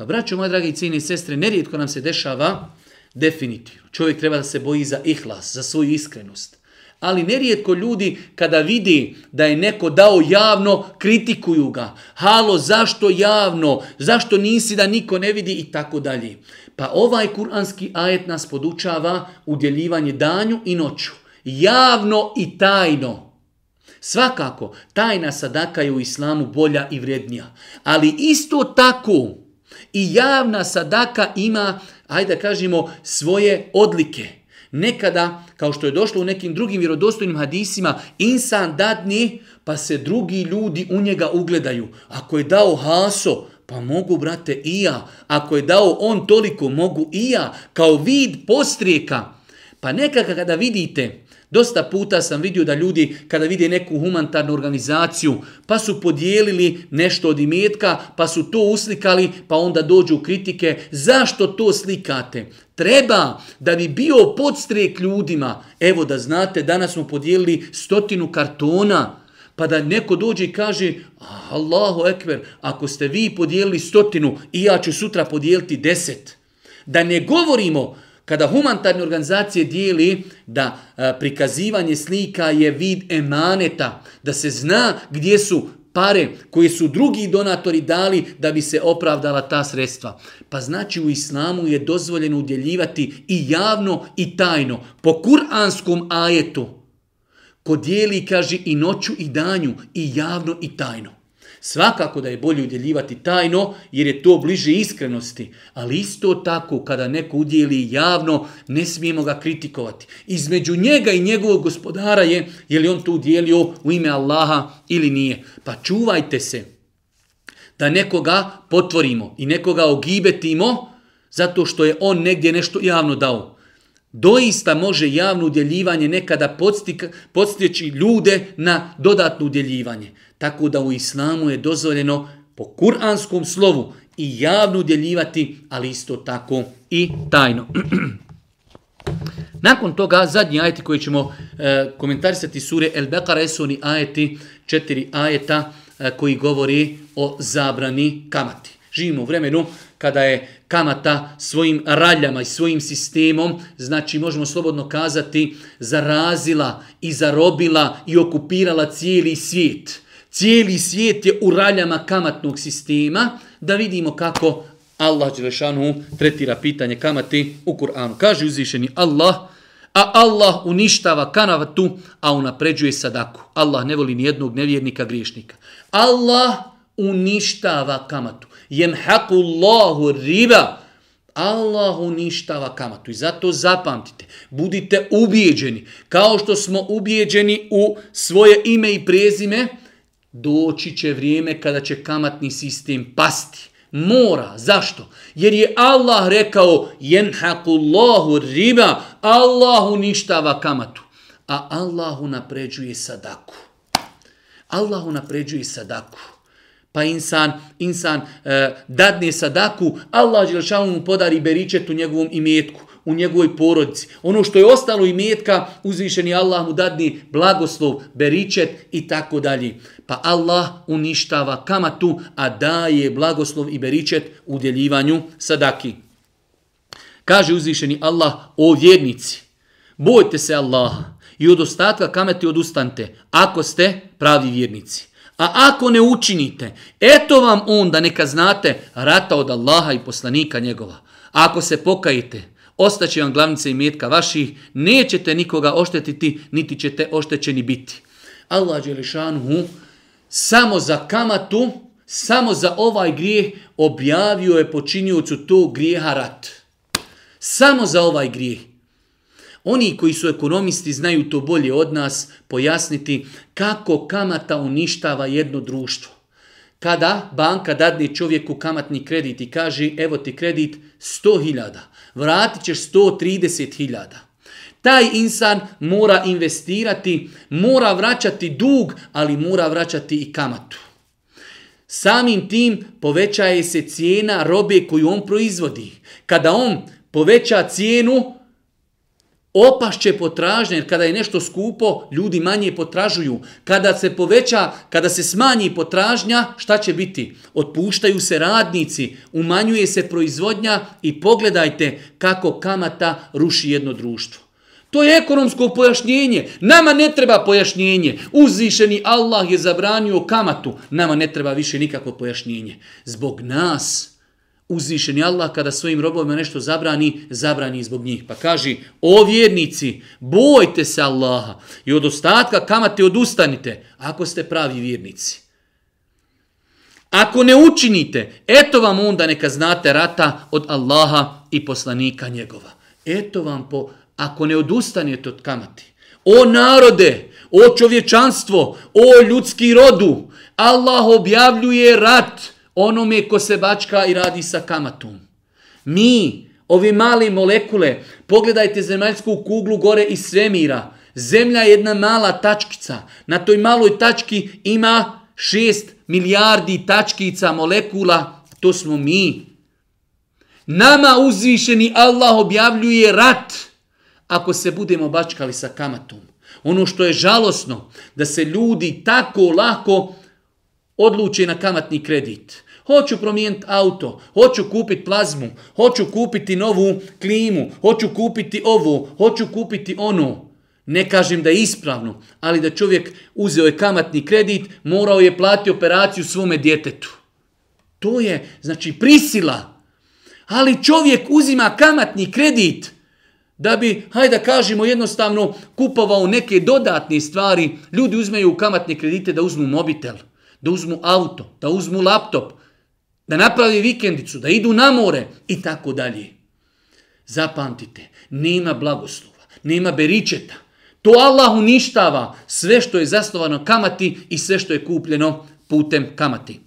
Pa braćo moje dragi cijene i sestre, nerijetko nam se dešava definitivno. Čovjek treba da se boji za ihlas, za svoju iskrenost. Ali nerijetko ljudi kada vidi da je neko dao javno, kritikuju ga. Halo, zašto javno? Zašto nisi da niko ne vidi? I tako dalje. Pa ovaj kuranski ajet nas podučava udjeljivanje danju i noću. Javno i tajno. Svakako, tajna sadaka je u islamu bolja i vrednija. Ali isto tako, I javna sadaka ima, ajde da kažemo, svoje odlike. Nekada, kao što je došlo u nekim drugim vjerodostojnim hadisima, insan dadni, pa se drugi ljudi u njega ugledaju. Ako je dao haso, pa mogu, brate, i ja. Ako je dao on toliko, mogu i ja. Kao vid postrijeka. Pa nekada kada vidite, Dosta puta sam vidio da ljudi kada vide neku humanitarnu organizaciju pa su podijelili nešto od imetka pa su to uslikali pa onda dođu kritike zašto to slikate? Treba da bi bio podstrek ljudima. Evo da znate danas smo podijelili stotinu kartona pa da neko dođe i kaže Allahu ekver, ako ste vi podijelili stotinu i ja ću sutra podijeliti deset. Da ne govorimo kada humanitarne organizacije dijeli da prikazivanje slika je vid emaneta, da se zna gdje su pare koje su drugi donatori dali da bi se opravdala ta sredstva. Pa znači u islamu je dozvoljeno udjeljivati i javno i tajno. Po kuranskom ajetu ko dijeli kaže i noću i danju i javno i tajno. Svakako da je bolje udjeljivati tajno, jer je to bliže iskrenosti. Ali isto tako, kada neko udjeli javno, ne smijemo ga kritikovati. Između njega i njegovog gospodara je, je li on to udjelio u ime Allaha ili nije. Pa čuvajte se da nekoga potvorimo i nekoga ogibetimo zato što je on negdje nešto javno dao doista može javno udjeljivanje nekada podstjeći ljude na dodatno udjeljivanje. Tako da u islamu je dozvoljeno po kuranskom slovu i javno udjeljivati, ali isto tako i tajno. Nakon toga zadnji ajeti koji ćemo e, komentarisati sure El Bekara su oni ajeti, četiri ajeta e, koji govori o zabrani kamati. Živimo u vremenu kada je kamata svojim raljama i svojim sistemom, znači možemo slobodno kazati, zarazila i zarobila i okupirala cijeli svijet. Cijeli svijet je u raljama kamatnog sistema, da vidimo kako Allah Đelešanu tretira pitanje kamati u Kur'anu. Kaže uzvišeni Allah, a Allah uništava kanavatu, a unapređuje sadaku. Allah ne voli nijednog nevjernika griješnika. Allah uništava kamatu jemhaku Allahu riba, Allah uništava kamatu. I zato zapamtite, budite ubijeđeni, kao što smo ubijeđeni u svoje ime i prezime, doći će vrijeme kada će kamatni sistem pasti. Mora. Zašto? Jer je Allah rekao jenhaku Allahu riba, Allah uništava kamatu. A Allah unapređuje sadaku. Allah unapređuje sadaku. Pa insan, insan e, dadne sadaku, Allah Želšanu mu podari beričet u njegovom imetku, u njegovoj porodici. Ono što je ostalo imetka, uzvišen je Allah mu dadni blagoslov, beričet i tako dalje. Pa Allah uništava kamatu, a daje blagoslov i beričet u deljivanju sadaki. Kaže uzvišeni Allah, o vjernici, bojte se Allaha i od ostatka kamete odustante, ako ste pravi vjernici. A ako ne učinite, eto vam onda neka znate rata od Allaha i poslanika njegova. A ako se pokajite, ostaće vam glavnice i mjetka vaših, nećete nikoga oštetiti, niti ćete oštećeni biti. Allah Đelešanu samo za kamatu, samo za ovaj grijeh objavio je počinjujucu tog grijeha rat. Samo za ovaj grijeh. Oni koji su ekonomisti znaju to bolje od nas pojasniti kako kamata uništava jedno društvo. Kada banka dadne čovjeku kamatni kredit i kaže evo ti kredit 100.000, vratit ćeš 130.000. Taj insan mora investirati, mora vraćati dug, ali mora vraćati i kamatu. Samim tim povećaje se cijena robe koju on proizvodi. Kada on poveća cijenu, opašće potražnje, jer kada je nešto skupo, ljudi manje potražuju. Kada se poveća, kada se smanji potražnja, šta će biti? Otpuštaju se radnici, umanjuje se proizvodnja i pogledajte kako kamata ruši jedno društvo. To je ekonomsko pojašnjenje. Nama ne treba pojašnjenje. Uzvišeni Allah je zabranio kamatu. Nama ne treba više nikakvo pojašnjenje. Zbog nas, uzvišeni Allah kada svojim robovima nešto zabrani, zabrani zbog njih. Pa kaži, o vjernici, bojte se Allaha i od ostatka kamate odustanite ako ste pravi vjernici. Ako ne učinite, eto vam onda neka znate rata od Allaha i poslanika njegova. Eto vam po, ako ne odustanete od kamati. O narode, o čovječanstvo, o ljudski rodu, Allah objavljuje rat od onome ko se bačka i radi sa kamatom. Mi, ove male molekule, pogledajte zemaljsku kuglu gore iz svemira. Zemlja je jedna mala tačkica. Na toj maloj tački ima 6 milijardi tačkica molekula. To smo mi. Nama uzvišeni Allah objavljuje rat ako se budemo bačkali sa kamatom. Ono što je žalosno, da se ljudi tako lako odluče na kamatni kredit. Hoću promijeniti auto, hoću kupiti plazmu, hoću kupiti novu klimu, hoću kupiti ovu, hoću kupiti onu. Ne kažem da je ispravno, ali da čovjek uzeo je kamatni kredit, morao je plati operaciju svome djetetu. To je, znači, prisila. Ali čovjek uzima kamatni kredit da bi, hajde da kažemo jednostavno, kupovao neke dodatne stvari. Ljudi uzmeju kamatne kredite da uzmu mobitel, da uzmu auto, da uzmu laptop, da napravi vikendicu, da idu na more i tako dalje. Zapamtite, nema blagoslova, nema beričeta. To Allah uništava sve što je zasnovano kamati i sve što je kupljeno putem kamati.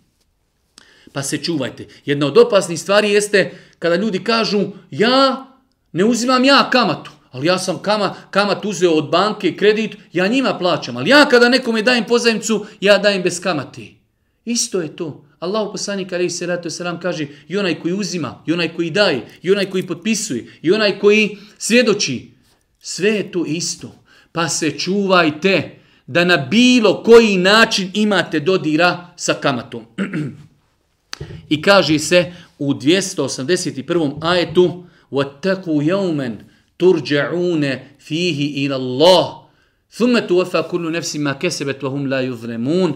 Pa se čuvajte. Jedna od opasnih stvari jeste kada ljudi kažu ja ne uzimam ja kamatu, ali ja sam kama, kamat uzeo od banke kredit, ja njima plaćam, ali ja kada nekome dajem pozajemcu, ja dajem bez kamati. Isto je to. Allahu poslanik alejhi salatu selam kaže i onaj koji uzima i onaj koji daje i onaj koji potpisuje i onaj koji svjedoči sve je to isto pa se čuvajte da na bilo koji način imate dodira sa kamatom i kaže se u 281. ajetu wattaqu yawman turja'un fihi ila Allah thumma tuwaffa kullu nafsin ma kasabat wa hum la yuzlamun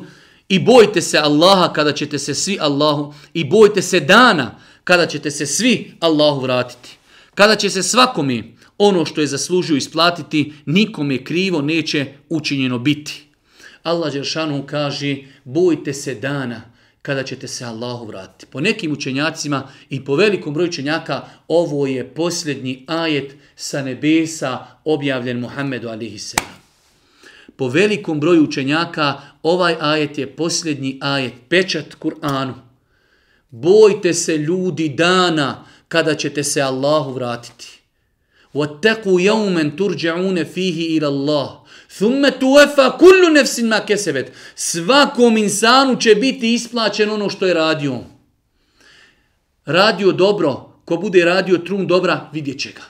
I bojte se Allaha kada ćete se svi Allahu i bojte se dana kada ćete se svi Allahu vratiti. Kada će se svakome ono što je zaslužio isplatiti, nikome krivo neće učinjeno biti. Allah Đeršanu kaže, bojte se dana kada ćete se Allahu vratiti. Po nekim učenjacima i po velikom broju učenjaka, ovo je posljednji ajet sa nebesa objavljen Muhammedu alihi sallam po velikom broju učenjaka, ovaj ajet je posljednji ajet, pečat Kur'anu. Bojte se ljudi dana kada ćete se Allahu vratiti. Wattaqu yawman turja'un fihi ila Allah. Thumma tuwaffa kullu nafsin ma kasabat. Svakom insanu će biti isplaćeno ono što je radio. Radio dobro, ko bude radio trun dobra, vidjeće ga.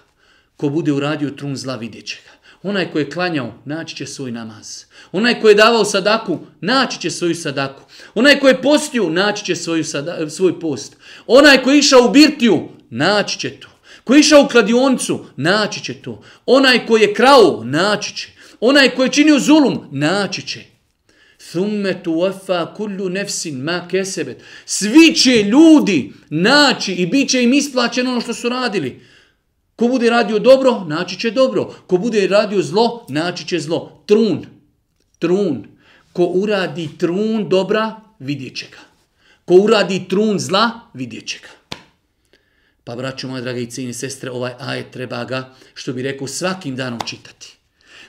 Ko bude uradio trun zla, vidjeće ga. Onaj koji je klanjao, naći će svoj namaz. Onaj koji je davao sadaku, naći će svoju sadaku. Onaj koji je postio, naći će svoju sada, svoj post. Onaj koji je išao u birtiju, naći će to. Koji je išao u kladioncu, naći će to. Onaj koji je krao, naći će. Onaj koji je činio zulum, naći će. Thumme tu wafa kullu nefsin ma kesebet. Svi će ljudi naći i bit će im isplaćeno ono što su radili. Ko bude radio dobro, naći će dobro. Ko bude radio zlo, naći će zlo. Trun. Trun. Ko uradi trun dobra, vidjet će ga. Ko uradi trun zla, vidjet će ga. Pa braću moje drage i cijene sestre, ovaj aje treba ga, što bi rekao, svakim danom čitati.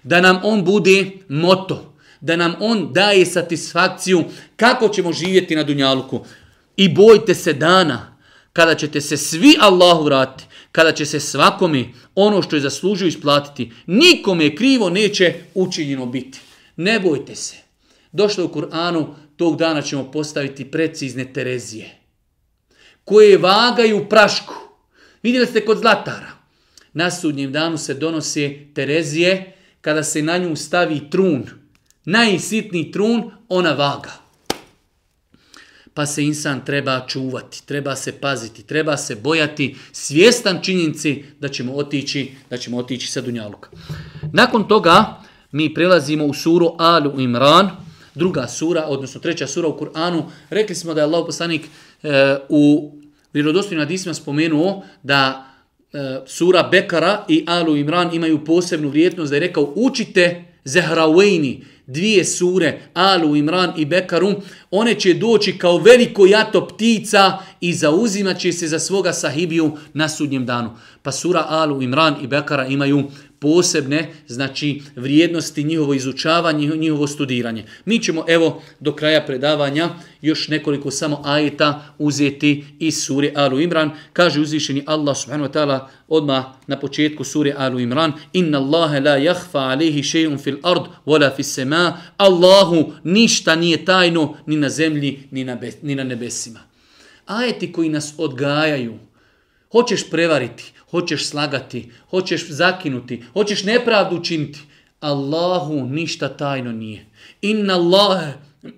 Da nam on bude moto, da nam on daje satisfakciju kako ćemo živjeti na Dunjaluku. I bojte se dana kada ćete se svi Allahu vratiti kada će se svakome ono što je zaslužio isplatiti, nikome krivo neće učinjeno biti. Ne bojte se. Došlo u Kur'anu, tog dana ćemo postaviti precizne Terezije, koje vagaju prašku. Vidjeli ste kod Zlatara. Na sudnjem danu se donose Terezije, kada se na nju stavi trun, najsitniji trun, ona vaga pa se insan treba čuvati, treba se paziti, treba se bojati, svjestan činjenci da ćemo otići, da ćemo otići sa Dunjaluka. Nakon toga mi prelazimo u suru Alu Imran, druga sura, odnosno treća sura u Kur'anu. Rekli smo da je Allah poslanik e, u vjerodostojnim hadisima spomenuo da e, sura Bekara i Alu Imran imaju posebnu vrijednost da je rekao učite Zehrawaini, dvije sure, Alu, Imran i Bekaru, one će doći kao veliko jato ptica i zauzimat će se za svoga sahibiju na sudnjem danu. Pa sura Alu, Imran i Bekara imaju posebne znači vrijednosti njihovo izučavanje njihovo studiranje mi ćemo evo do kraja predavanja još nekoliko samo ajeta uzeti iz sure Alu Imran kaže uzvišeni Allah subhanahu wa taala odma na početku sure Alu Imran inna Allaha la yakhfa alayhi shay'un fil ard wala fis sama Allahu ništa nije tajno ni na zemlji ni na ni na nebesima ajeti koji nas odgajaju Hoćeš prevariti, hoćeš slagati, hoćeš zakinuti, hoćeš nepravdu učiniti. Allahu ništa tajno nije. Inna Allah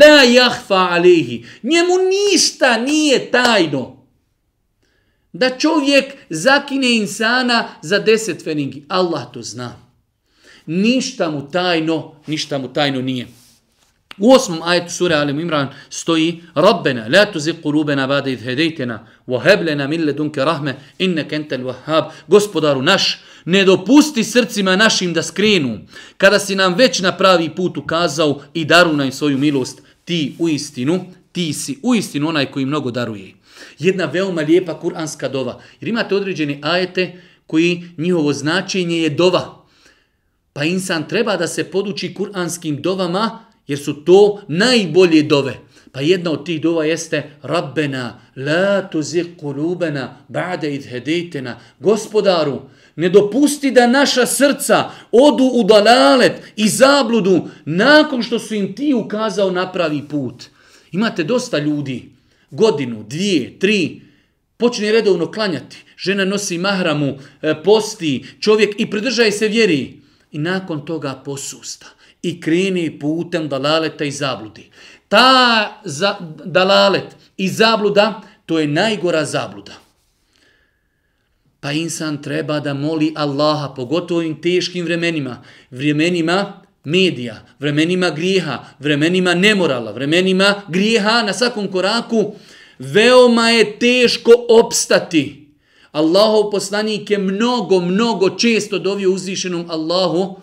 la jahfa alihi. Njemu ništa nije tajno. Da čovjek zakine insana za deset feningi. Allah to zna. Ništa mu tajno, ništa mu tajno nije. U osmom ajetu sura Alim Imran stoji Rabbena, la tuzik kulubena vada idh hedejtena, vohebljena mille dunke rahme, inne kentel vahab, gospodaru naš, ne dopusti srcima našim da skrenu, kada si nam već na pravi put ukazao i darunaj svoju milost, ti u istinu, ti si u istinu onaj koji mnogo daruje. Jedna veoma lijepa kuranska dova, jer imate određene ajete koji njihovo značenje je dova, pa insan treba da se poduči kuranskim dovama, jer su to najbolje dove. Pa jedna od tih dova jeste Rabbena, la tuzik kulubena, ba'da idhedejtena. Gospodaru, ne dopusti da naša srca odu u dalalet i zabludu nakon što su im ti ukazao na pravi put. Imate dosta ljudi, godinu, dvije, tri, počne redovno klanjati. Žena nosi mahramu, e, posti, čovjek i pridržaje se vjeri. I nakon toga posusta i kreni putem dalaleta i zabludi. Ta za, dalalet i zabluda, to je najgora zabluda. Pa insan treba da moli Allaha, pogotovo u teškim vremenima, vremenima medija, vremenima grijeha, vremenima nemorala, vremenima grijeha na svakom koraku, veoma je teško opstati. Allahov poslanik je mnogo, mnogo često dovio uzvišenom Allahu,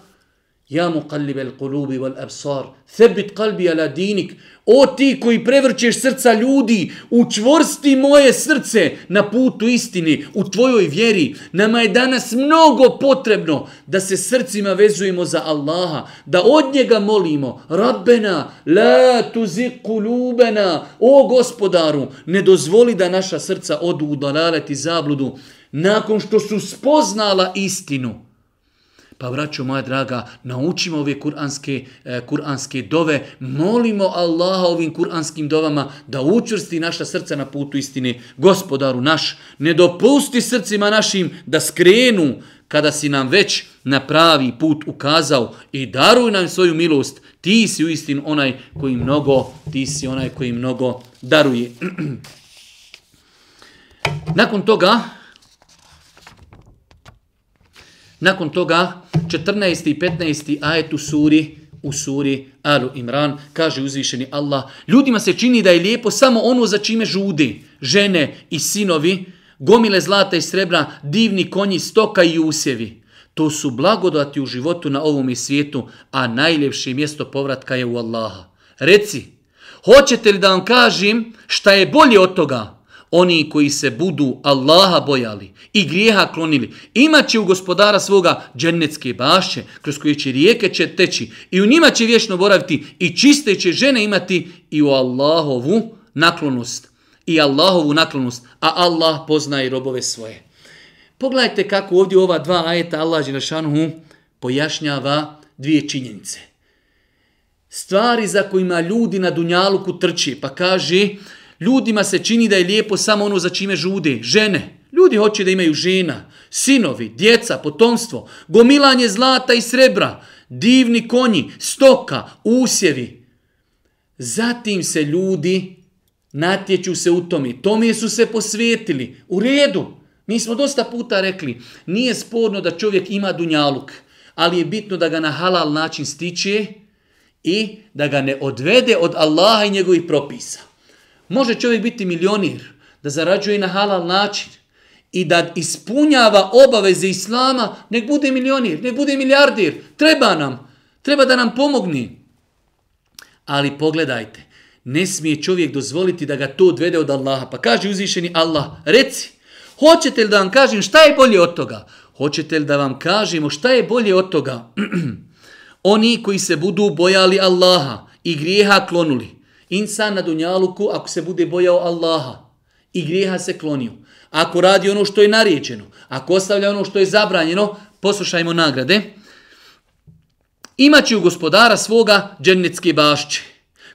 يا مقلب القلوب والأبصار ثبت قلبي على دينك O ti koji prevrćeš srca ljudi, učvrsti moje srce na putu istini, u tvojoj vjeri. Nama je danas mnogo potrebno da se srcima vezujemo za Allaha, da od njega molimo, Rabbena, la tuzik kulubena, o gospodaru, ne dozvoli da naša srca odu u dalaleti zabludu, nakon što su spoznala istinu. Pa vraću moja draga, naučimo ove kuranske, e, kuranske dove, molimo Allaha ovim kuranskim dovama da učvrsti naša srca na putu istine. Gospodaru naš, ne dopusti srcima našim da skrenu kada si nam već na pravi put ukazao i daruj nam svoju milost. Ti si u istin onaj koji mnogo, ti si onaj koji mnogo daruje. Nakon toga, Nakon toga 14. i 15. ajet u suri u suri Alu Imran kaže uzvišeni Allah ljudima se čini da je lijepo samo ono za čime žudi žene i sinovi gomile zlata i srebra divni konji stoka i usjevi to su blagodati u životu na ovom svijetu a najljepše mjesto povratka je u Allaha reci hoćete li da vam kažem šta je bolje od toga oni koji se budu Allaha bojali i grijeha klonili, imat će u gospodara svoga džennetske baše, kroz koje će rijeke će teći i u njima će vječno boraviti i čiste će žene imati i u Allahovu naklonost. I Allahovu naklonost, a Allah pozna i robove svoje. Pogledajte kako ovdje ova dva ajeta Allah Đinašanuhu pojašnjava dvije činjenice. Stvari za kojima ljudi na Dunjaluku trči, pa kaže, Ljudima se čini da je lijepo samo ono za čime žude, žene. Ljudi hoće da imaju žena, sinovi, djeca, potomstvo, gomilanje zlata i srebra, divni konji, stoka, usjevi. Zatim se ljudi natječu se u tome. Tome su se posvetili. U redu. Mi smo dosta puta rekli, nije sporno da čovjek ima dunjaluk, ali je bitno da ga na halal način stiče i da ga ne odvede od Allaha i njegovih propisa. Može čovjek biti milionir, da zarađuje na halal način i da ispunjava obaveze islama, nek bude milionir, nek bude milijardir, treba nam, treba da nam pomogni. Ali pogledajte, ne smije čovjek dozvoliti da ga to odvede od Allaha. Pa kaže uzvišeni Allah, reci, hoćete li da vam kažem šta je bolje od toga? Hoćete li da vam kažemo šta je bolje od toga? Oni koji se budu bojali Allaha i grijeha klonuli – Insan na dunjaluku, ako se bude bojao Allaha i grijeha se klonio, ako radi ono što je nariječeno, ako ostavlja ono što je zabranjeno, poslušajmo nagrade, imaće u gospodara svoga dženecke bašće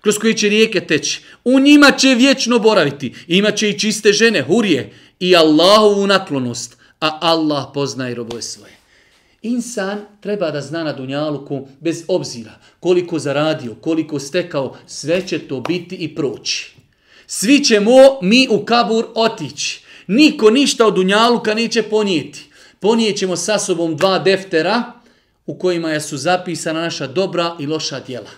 kroz koje će rijeke teći. U njima će vječno boraviti. Imaće i čiste žene, hurje i Allahovu naklonost. A Allah poznaje roboje svoje. Insan treba da zna na dunjaluku bez obzira koliko zaradio, koliko stekao, sve će to biti i proći. Svi ćemo mi u kabur otići. Niko ništa od dunjaluka neće ponijeti. Ponijećemo sa sobom dva deftera u kojima su zapisana naša dobra i loša djela.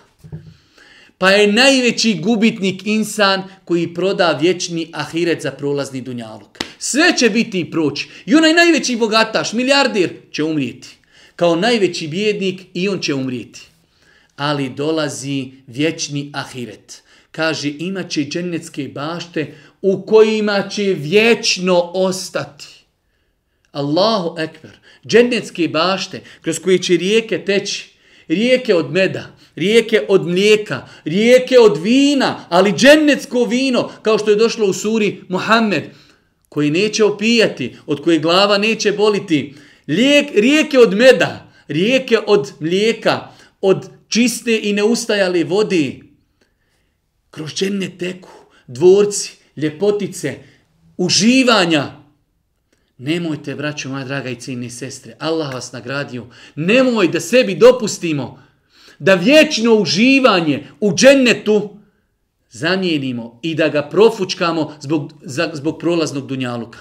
Pa je najveći gubitnik insan koji proda vječni ahiret za prolazni dunjaluk. Sve će biti i proći. I onaj najveći bogataš, milijardir, će umrijeti. Kao najveći bjednik i on će umrijeti. Ali dolazi vječni ahiret. Kaže, imaće dženecke bašte u kojima će vječno ostati. Allahu ekber. Dženecke bašte kroz koje će rijeke teći. Rijeke od meda, rijeke od mlijeka, rijeke od vina, ali dženecko vino, kao što je došlo u suri Muhammed koji neće opijati, od koje glava neće boliti, Lijek, rijeke od meda, rijeke od mlijeka, od čiste i neustajale vodi, kroz čene teku, dvorci, ljepotice, uživanja. Nemojte, braćo, moja draga i cijene sestre, Allah vas nagradio, nemoj da sebi dopustimo da vječno uživanje u džennetu, zamijenimo i da ga profučkamo zbog, zbog prolaznog dunjaluka.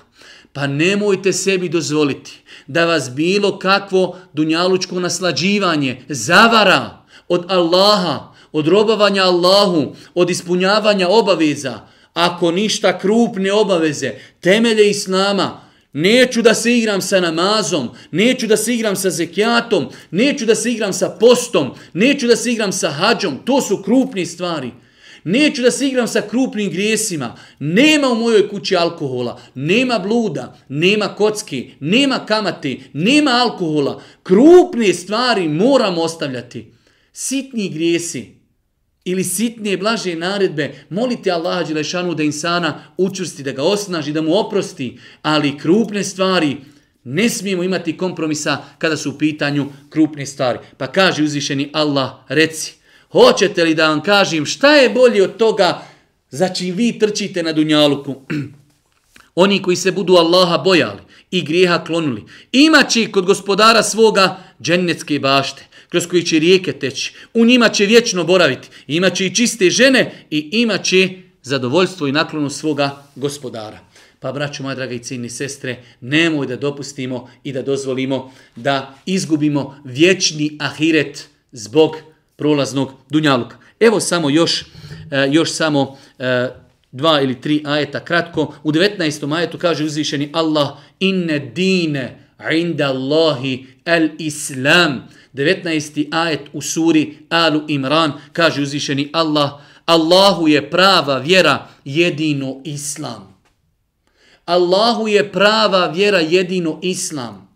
Pa nemojte sebi dozvoliti da vas bilo kakvo dunjalučko naslađivanje zavara od Allaha, od robovanja Allahu, od ispunjavanja obaveza, ako ništa krupne obaveze, temelje i s nama, neću da se igram sa namazom, neću da se igram sa zekijatom, neću da se igram sa postom, neću da se igram sa hađom, to su krupne stvari. Neću da se igram sa krupnim grijesima. Nema u mojoj kući alkohola. Nema bluda. Nema kocki. Nema kamate. Nema alkohola. Krupne stvari moramo ostavljati. Sitni grijesi ili sitnije blaže naredbe, molite Allaha Đelešanu da insana učvrsti, da ga osnaži, da mu oprosti, ali krupne stvari ne smijemo imati kompromisa kada su u pitanju krupne stvari. Pa kaže uzvišeni Allah, reci. Hoćete li da vam kažem šta je bolje od toga za čim vi trčite na dunjaluku? Oni koji se budu Allaha bojali i grijeha klonuli, imaći kod gospodara svoga džennetske bašte, kroz koji će rijeke teći, u njima će vječno boraviti, imaće i čiste žene i imaće zadovoljstvo i naklonost svoga gospodara. Pa braću moja draga i ciljni sestre, nemoj da dopustimo i da dozvolimo da izgubimo vječni ahiret zbog prolaznog dunjaluka. Evo samo još e, još samo e, dva ili tri ajeta kratko. U 19. ajetu kaže uzvišeni Allah inne dine inda Allahi el islam. 19. ajet u suri Alu Imran kaže uzvišeni Allah Allahu je prava vjera jedino islam. Allahu je prava vjera jedino islam.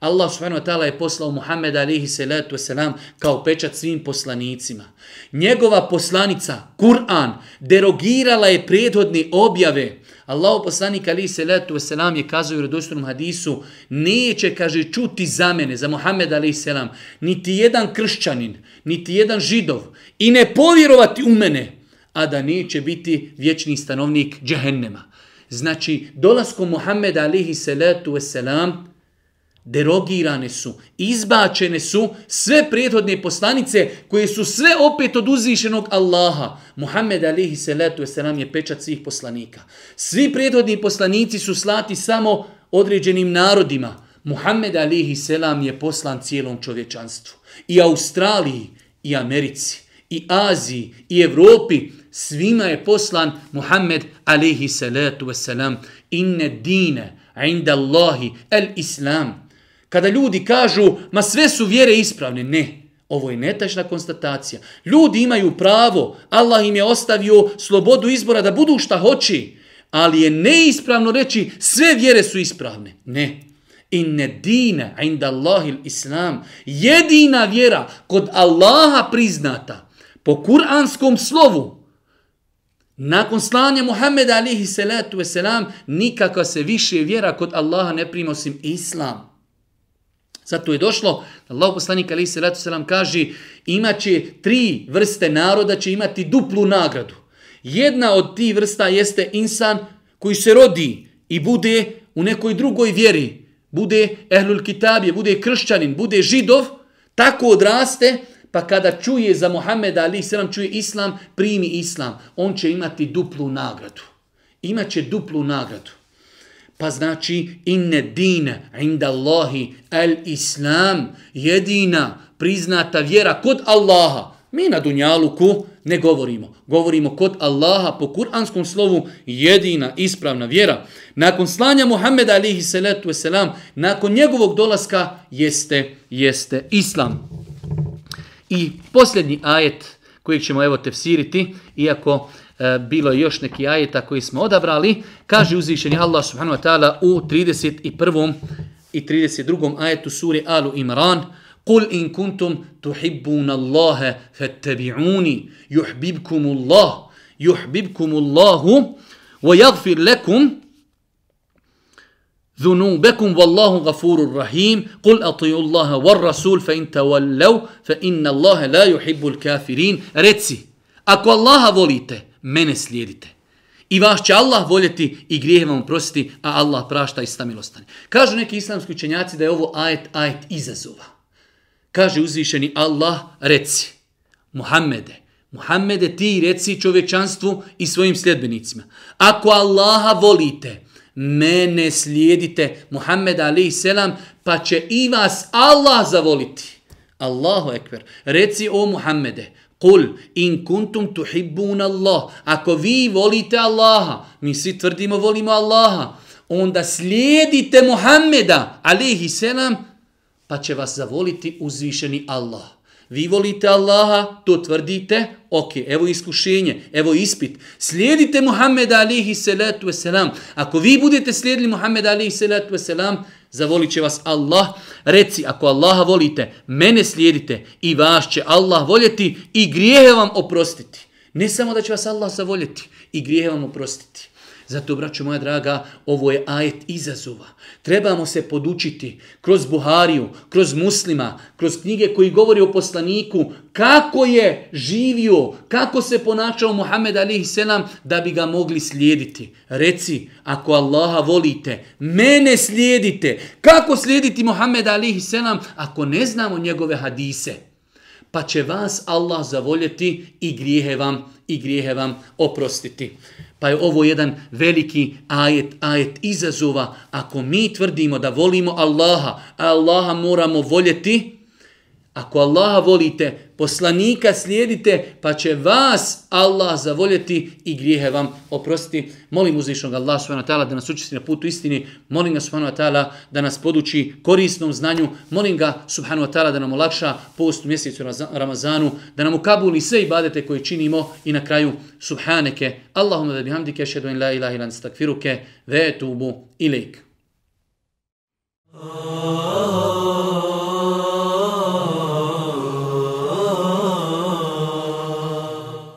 Allah subhanahu wa ta'ala je poslao Muhammeda alihi salatu wasalam kao pečat svim poslanicima. Njegova poslanica, Kur'an, derogirala je prethodne objave. Allah poslanik alihi salatu wasalam je kazao u redostornom hadisu neće, kaže, čuti za mene, za Muhammeda alihi salam, niti jedan kršćanin, niti jedan židov i ne povjerovati u mene, a da neće biti vječni stanovnik džehennema. Znači, dolaskom Muhammeda alihi salatu wasalam, derogirane su, izbačene su sve prethodne poslanice koje su sve opet od uzvišenog Allaha. Muhammed alihi salatu se nam je pečat svih poslanika. Svi prethodni poslanici su slati samo određenim narodima. Muhammed alihi selam je poslan cijelom čovječanstvu. I Australiji, i Americi, i Aziji, i Evropi, svima je poslan Muhammed alihi salatu wasalam. Inne dine, inda Allahi, el Islam. Kada ljudi kažu, ma sve su vjere ispravne, ne. Ovo je netačna konstatacija. Ljudi imaju pravo, Allah im je ostavio slobodu izbora da budu šta hoće, ali je neispravno reći sve vjere su ispravne. Ne. Inne dine inda Allahil Islam, jedina vjera kod Allaha priznata po kuranskom slovu, Nakon slanja Muhammeda alihi salatu selam nikakva se više vjera kod Allaha ne prima osim Islam. Zato je došlo, Allah poslanik Ali se ratu selam kaže, imaće tri vrste naroda će imati duplu nagradu. Jedna od tih vrsta jeste insan koji se rodi i bude u nekoj drugoj vjeri, bude ehlul kitabije, bude kršćanin, bude židov, tako odraste, pa kada čuje za Muhammeda Ali selam čuje islam, primi islam, on će imati duplu nagradu. Imaće duplu nagradu. Pa znači, inne dine, inda Allahi, el islam, jedina priznata vjera kod Allaha. Mi na Dunjaluku ne govorimo. Govorimo kod Allaha po kuranskom slovu jedina ispravna vjera. Nakon slanja Muhammeda alihi salatu wasalam, nakon njegovog dolaska jeste, jeste islam. I posljednji ajet kojeg ćemo evo tefsiriti, iako E, bilo je još neki ajeta koji smo odabrali, kaže uzvišeni Allah subhanahu wa ta'ala u 31. i 32. ajetu suri Alu Imran, Kul in kuntum tuhibbuna Allahe fattabi'uni yuhbibkumullah yuhbibkumullahu wa yagfir lekum ذنوبكم والله غفور رحيم قل اطيعوا الله والرسول فان تولوا فان الله لا يحب الكافرين رتسي اكو الله volite mene slijedite. I vas će Allah voljeti i grijeh vam prositi, a Allah prašta i stamilostane. Kažu neki islamski učenjaci da je ovo ajet, ajet izazova. Kaže uzvišeni Allah, reci, Muhammede, Muhammede ti reci čovječanstvu i svojim sljedbenicima. Ako Allaha volite, mene slijedite, Muhammed ali i selam, pa će i vas Allah zavoliti. Allahu ekber, reci o Muhammede, Kul, in kuntum tuhibbun Allah. Ako vi volite Allaha, mi svi tvrdimo volimo Allaha, onda slijedite Muhammeda, alihi senam, pa će vas zavoliti uzvišeni Allah. Vi volite Allaha, to tvrdite, ok, evo iskušenje, evo ispit. Slijedite Muhammeda, alihi salatu wasalam. Ako vi budete slijedili Muhammeda, alihi salatu wasalam, Zavolit će vas Allah. Reci, ako Allaha volite, mene slijedite i vas će Allah voljeti i grijehe vam oprostiti. Ne samo da će vas Allah zavoljeti i grijehe vam oprostiti. Zato, braćo moja draga, ovo je ajet izazova. Trebamo se podučiti kroz Buhariju, kroz muslima, kroz knjige koji govori o poslaniku, kako je živio, kako se ponašao Muhammed alihi selam da bi ga mogli slijediti. Reci, ako Allaha volite, mene slijedite. Kako slijediti Muhammed alihi selam ako ne znamo njegove hadise? Pa će vas Allah zavoljeti i grijehe vam, i grijehe vam oprostiti. Pa je ovo jedan veliki ajet, ajet izazova. Ako mi tvrdimo da volimo Allaha, a Allaha moramo voljeti, Ako Allaha volite, poslanika slijedite, pa će vas Allah zavoljeti i grijehe vam oprostiti. Molim uzvišnog Allah subhanahu wa ta'ala da nas učesti na putu istini. Molim ga subhanahu wa ta'ala da nas poduči korisnom znanju. Molim ga subhanahu wa ta'ala da nam olakša post u mjesecu Ramazanu, da nam ukabuli sve ibadete koje činimo i na kraju subhaneke. Allahumma da bihamdike šedu in la ilaha ilan stakfiruke ve etubu ilik. Oh, oh, oh.